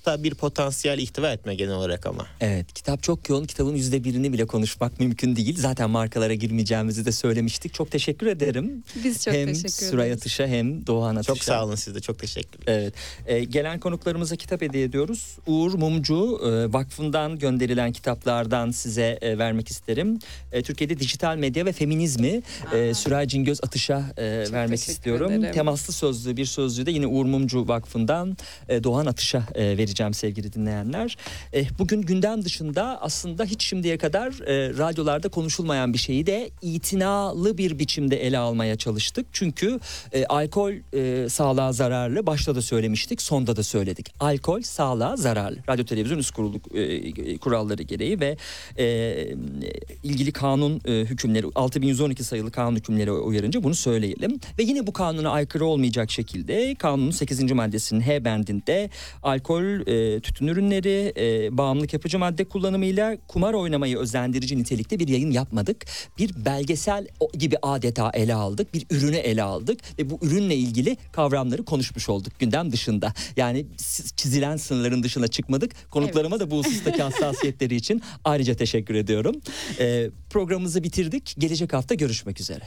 da bir potansiyel ihtiva etme genel olarak ama. Evet kitap çok yoğun kitabın yüzde birini bile konuşmak mümkün değil. Zaten markalara girmeyeceğimizi de söylemiştik. Çok teşekkür ederim. Biz çok hem teşekkür Suray ederiz. Atış'a hem Doğan Atış'a. Çok sağ olun siz de çok teşekkürler. Evet. Ee, gelen konuklarımıza kitap hediye ediyoruz. Uğur Mumcu e, Vakfı'ndan gönderilen kitaplardan size e, vermek isterim. E, Türkiye'de dijital medya ve feminizmi e, Süray Cingöz Atış'a e, vermek teşekkür istiyorum. ederim. Temaslı sözlü bir sözlüğü de yine Uğur Mumcu Vakfı'ndan e, Doğan Atış'a e, vereceğim sevgili dinleyenler. E, bugün gündem dışında aslında hiç şimdiye kadar e, radyolarda konuşulmayan bir şeyi de itinalı bir biçimde ele almaya çalıştık. Çünkü e, alkol e, sağlığa zararlı. Başta da söylemiştik, sonda da söyledik. Alkol sağlığa zararlı. Radyo televizyon üst kurulu e, kuralları gereği ve e, ilgili kanun e, hükümleri 6112 sayılı kanun hükümleri uyarınca bunu söyleyelim. Ve yine bu kanuna aykırı olmayacak şekilde kanunun 8. maddesinin H bendinde alkol, e, tütün ürünleri, e, bağımlılık yapıcı madde kullanımıyla kumar oynamayı özendirici nitelikte bir yayın yapmadık. Bir belgesel gibi adeta ele aldık. Bir ürünü ele aldık ve bu ürünle ilgili kavramları konuşmuş olduk gündem dışında. Yani çizilen sınırların dışına çıkmadık. Konuklarıma da bu husustaki hassasiyetleri için ayrıca teşekkür ediyorum. E, programımızı bitirdik. Gelecek hafta görüşmek üzere.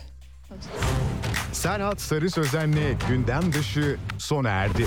Serhat Sarı Sözen'le gündem dışı sona erdi.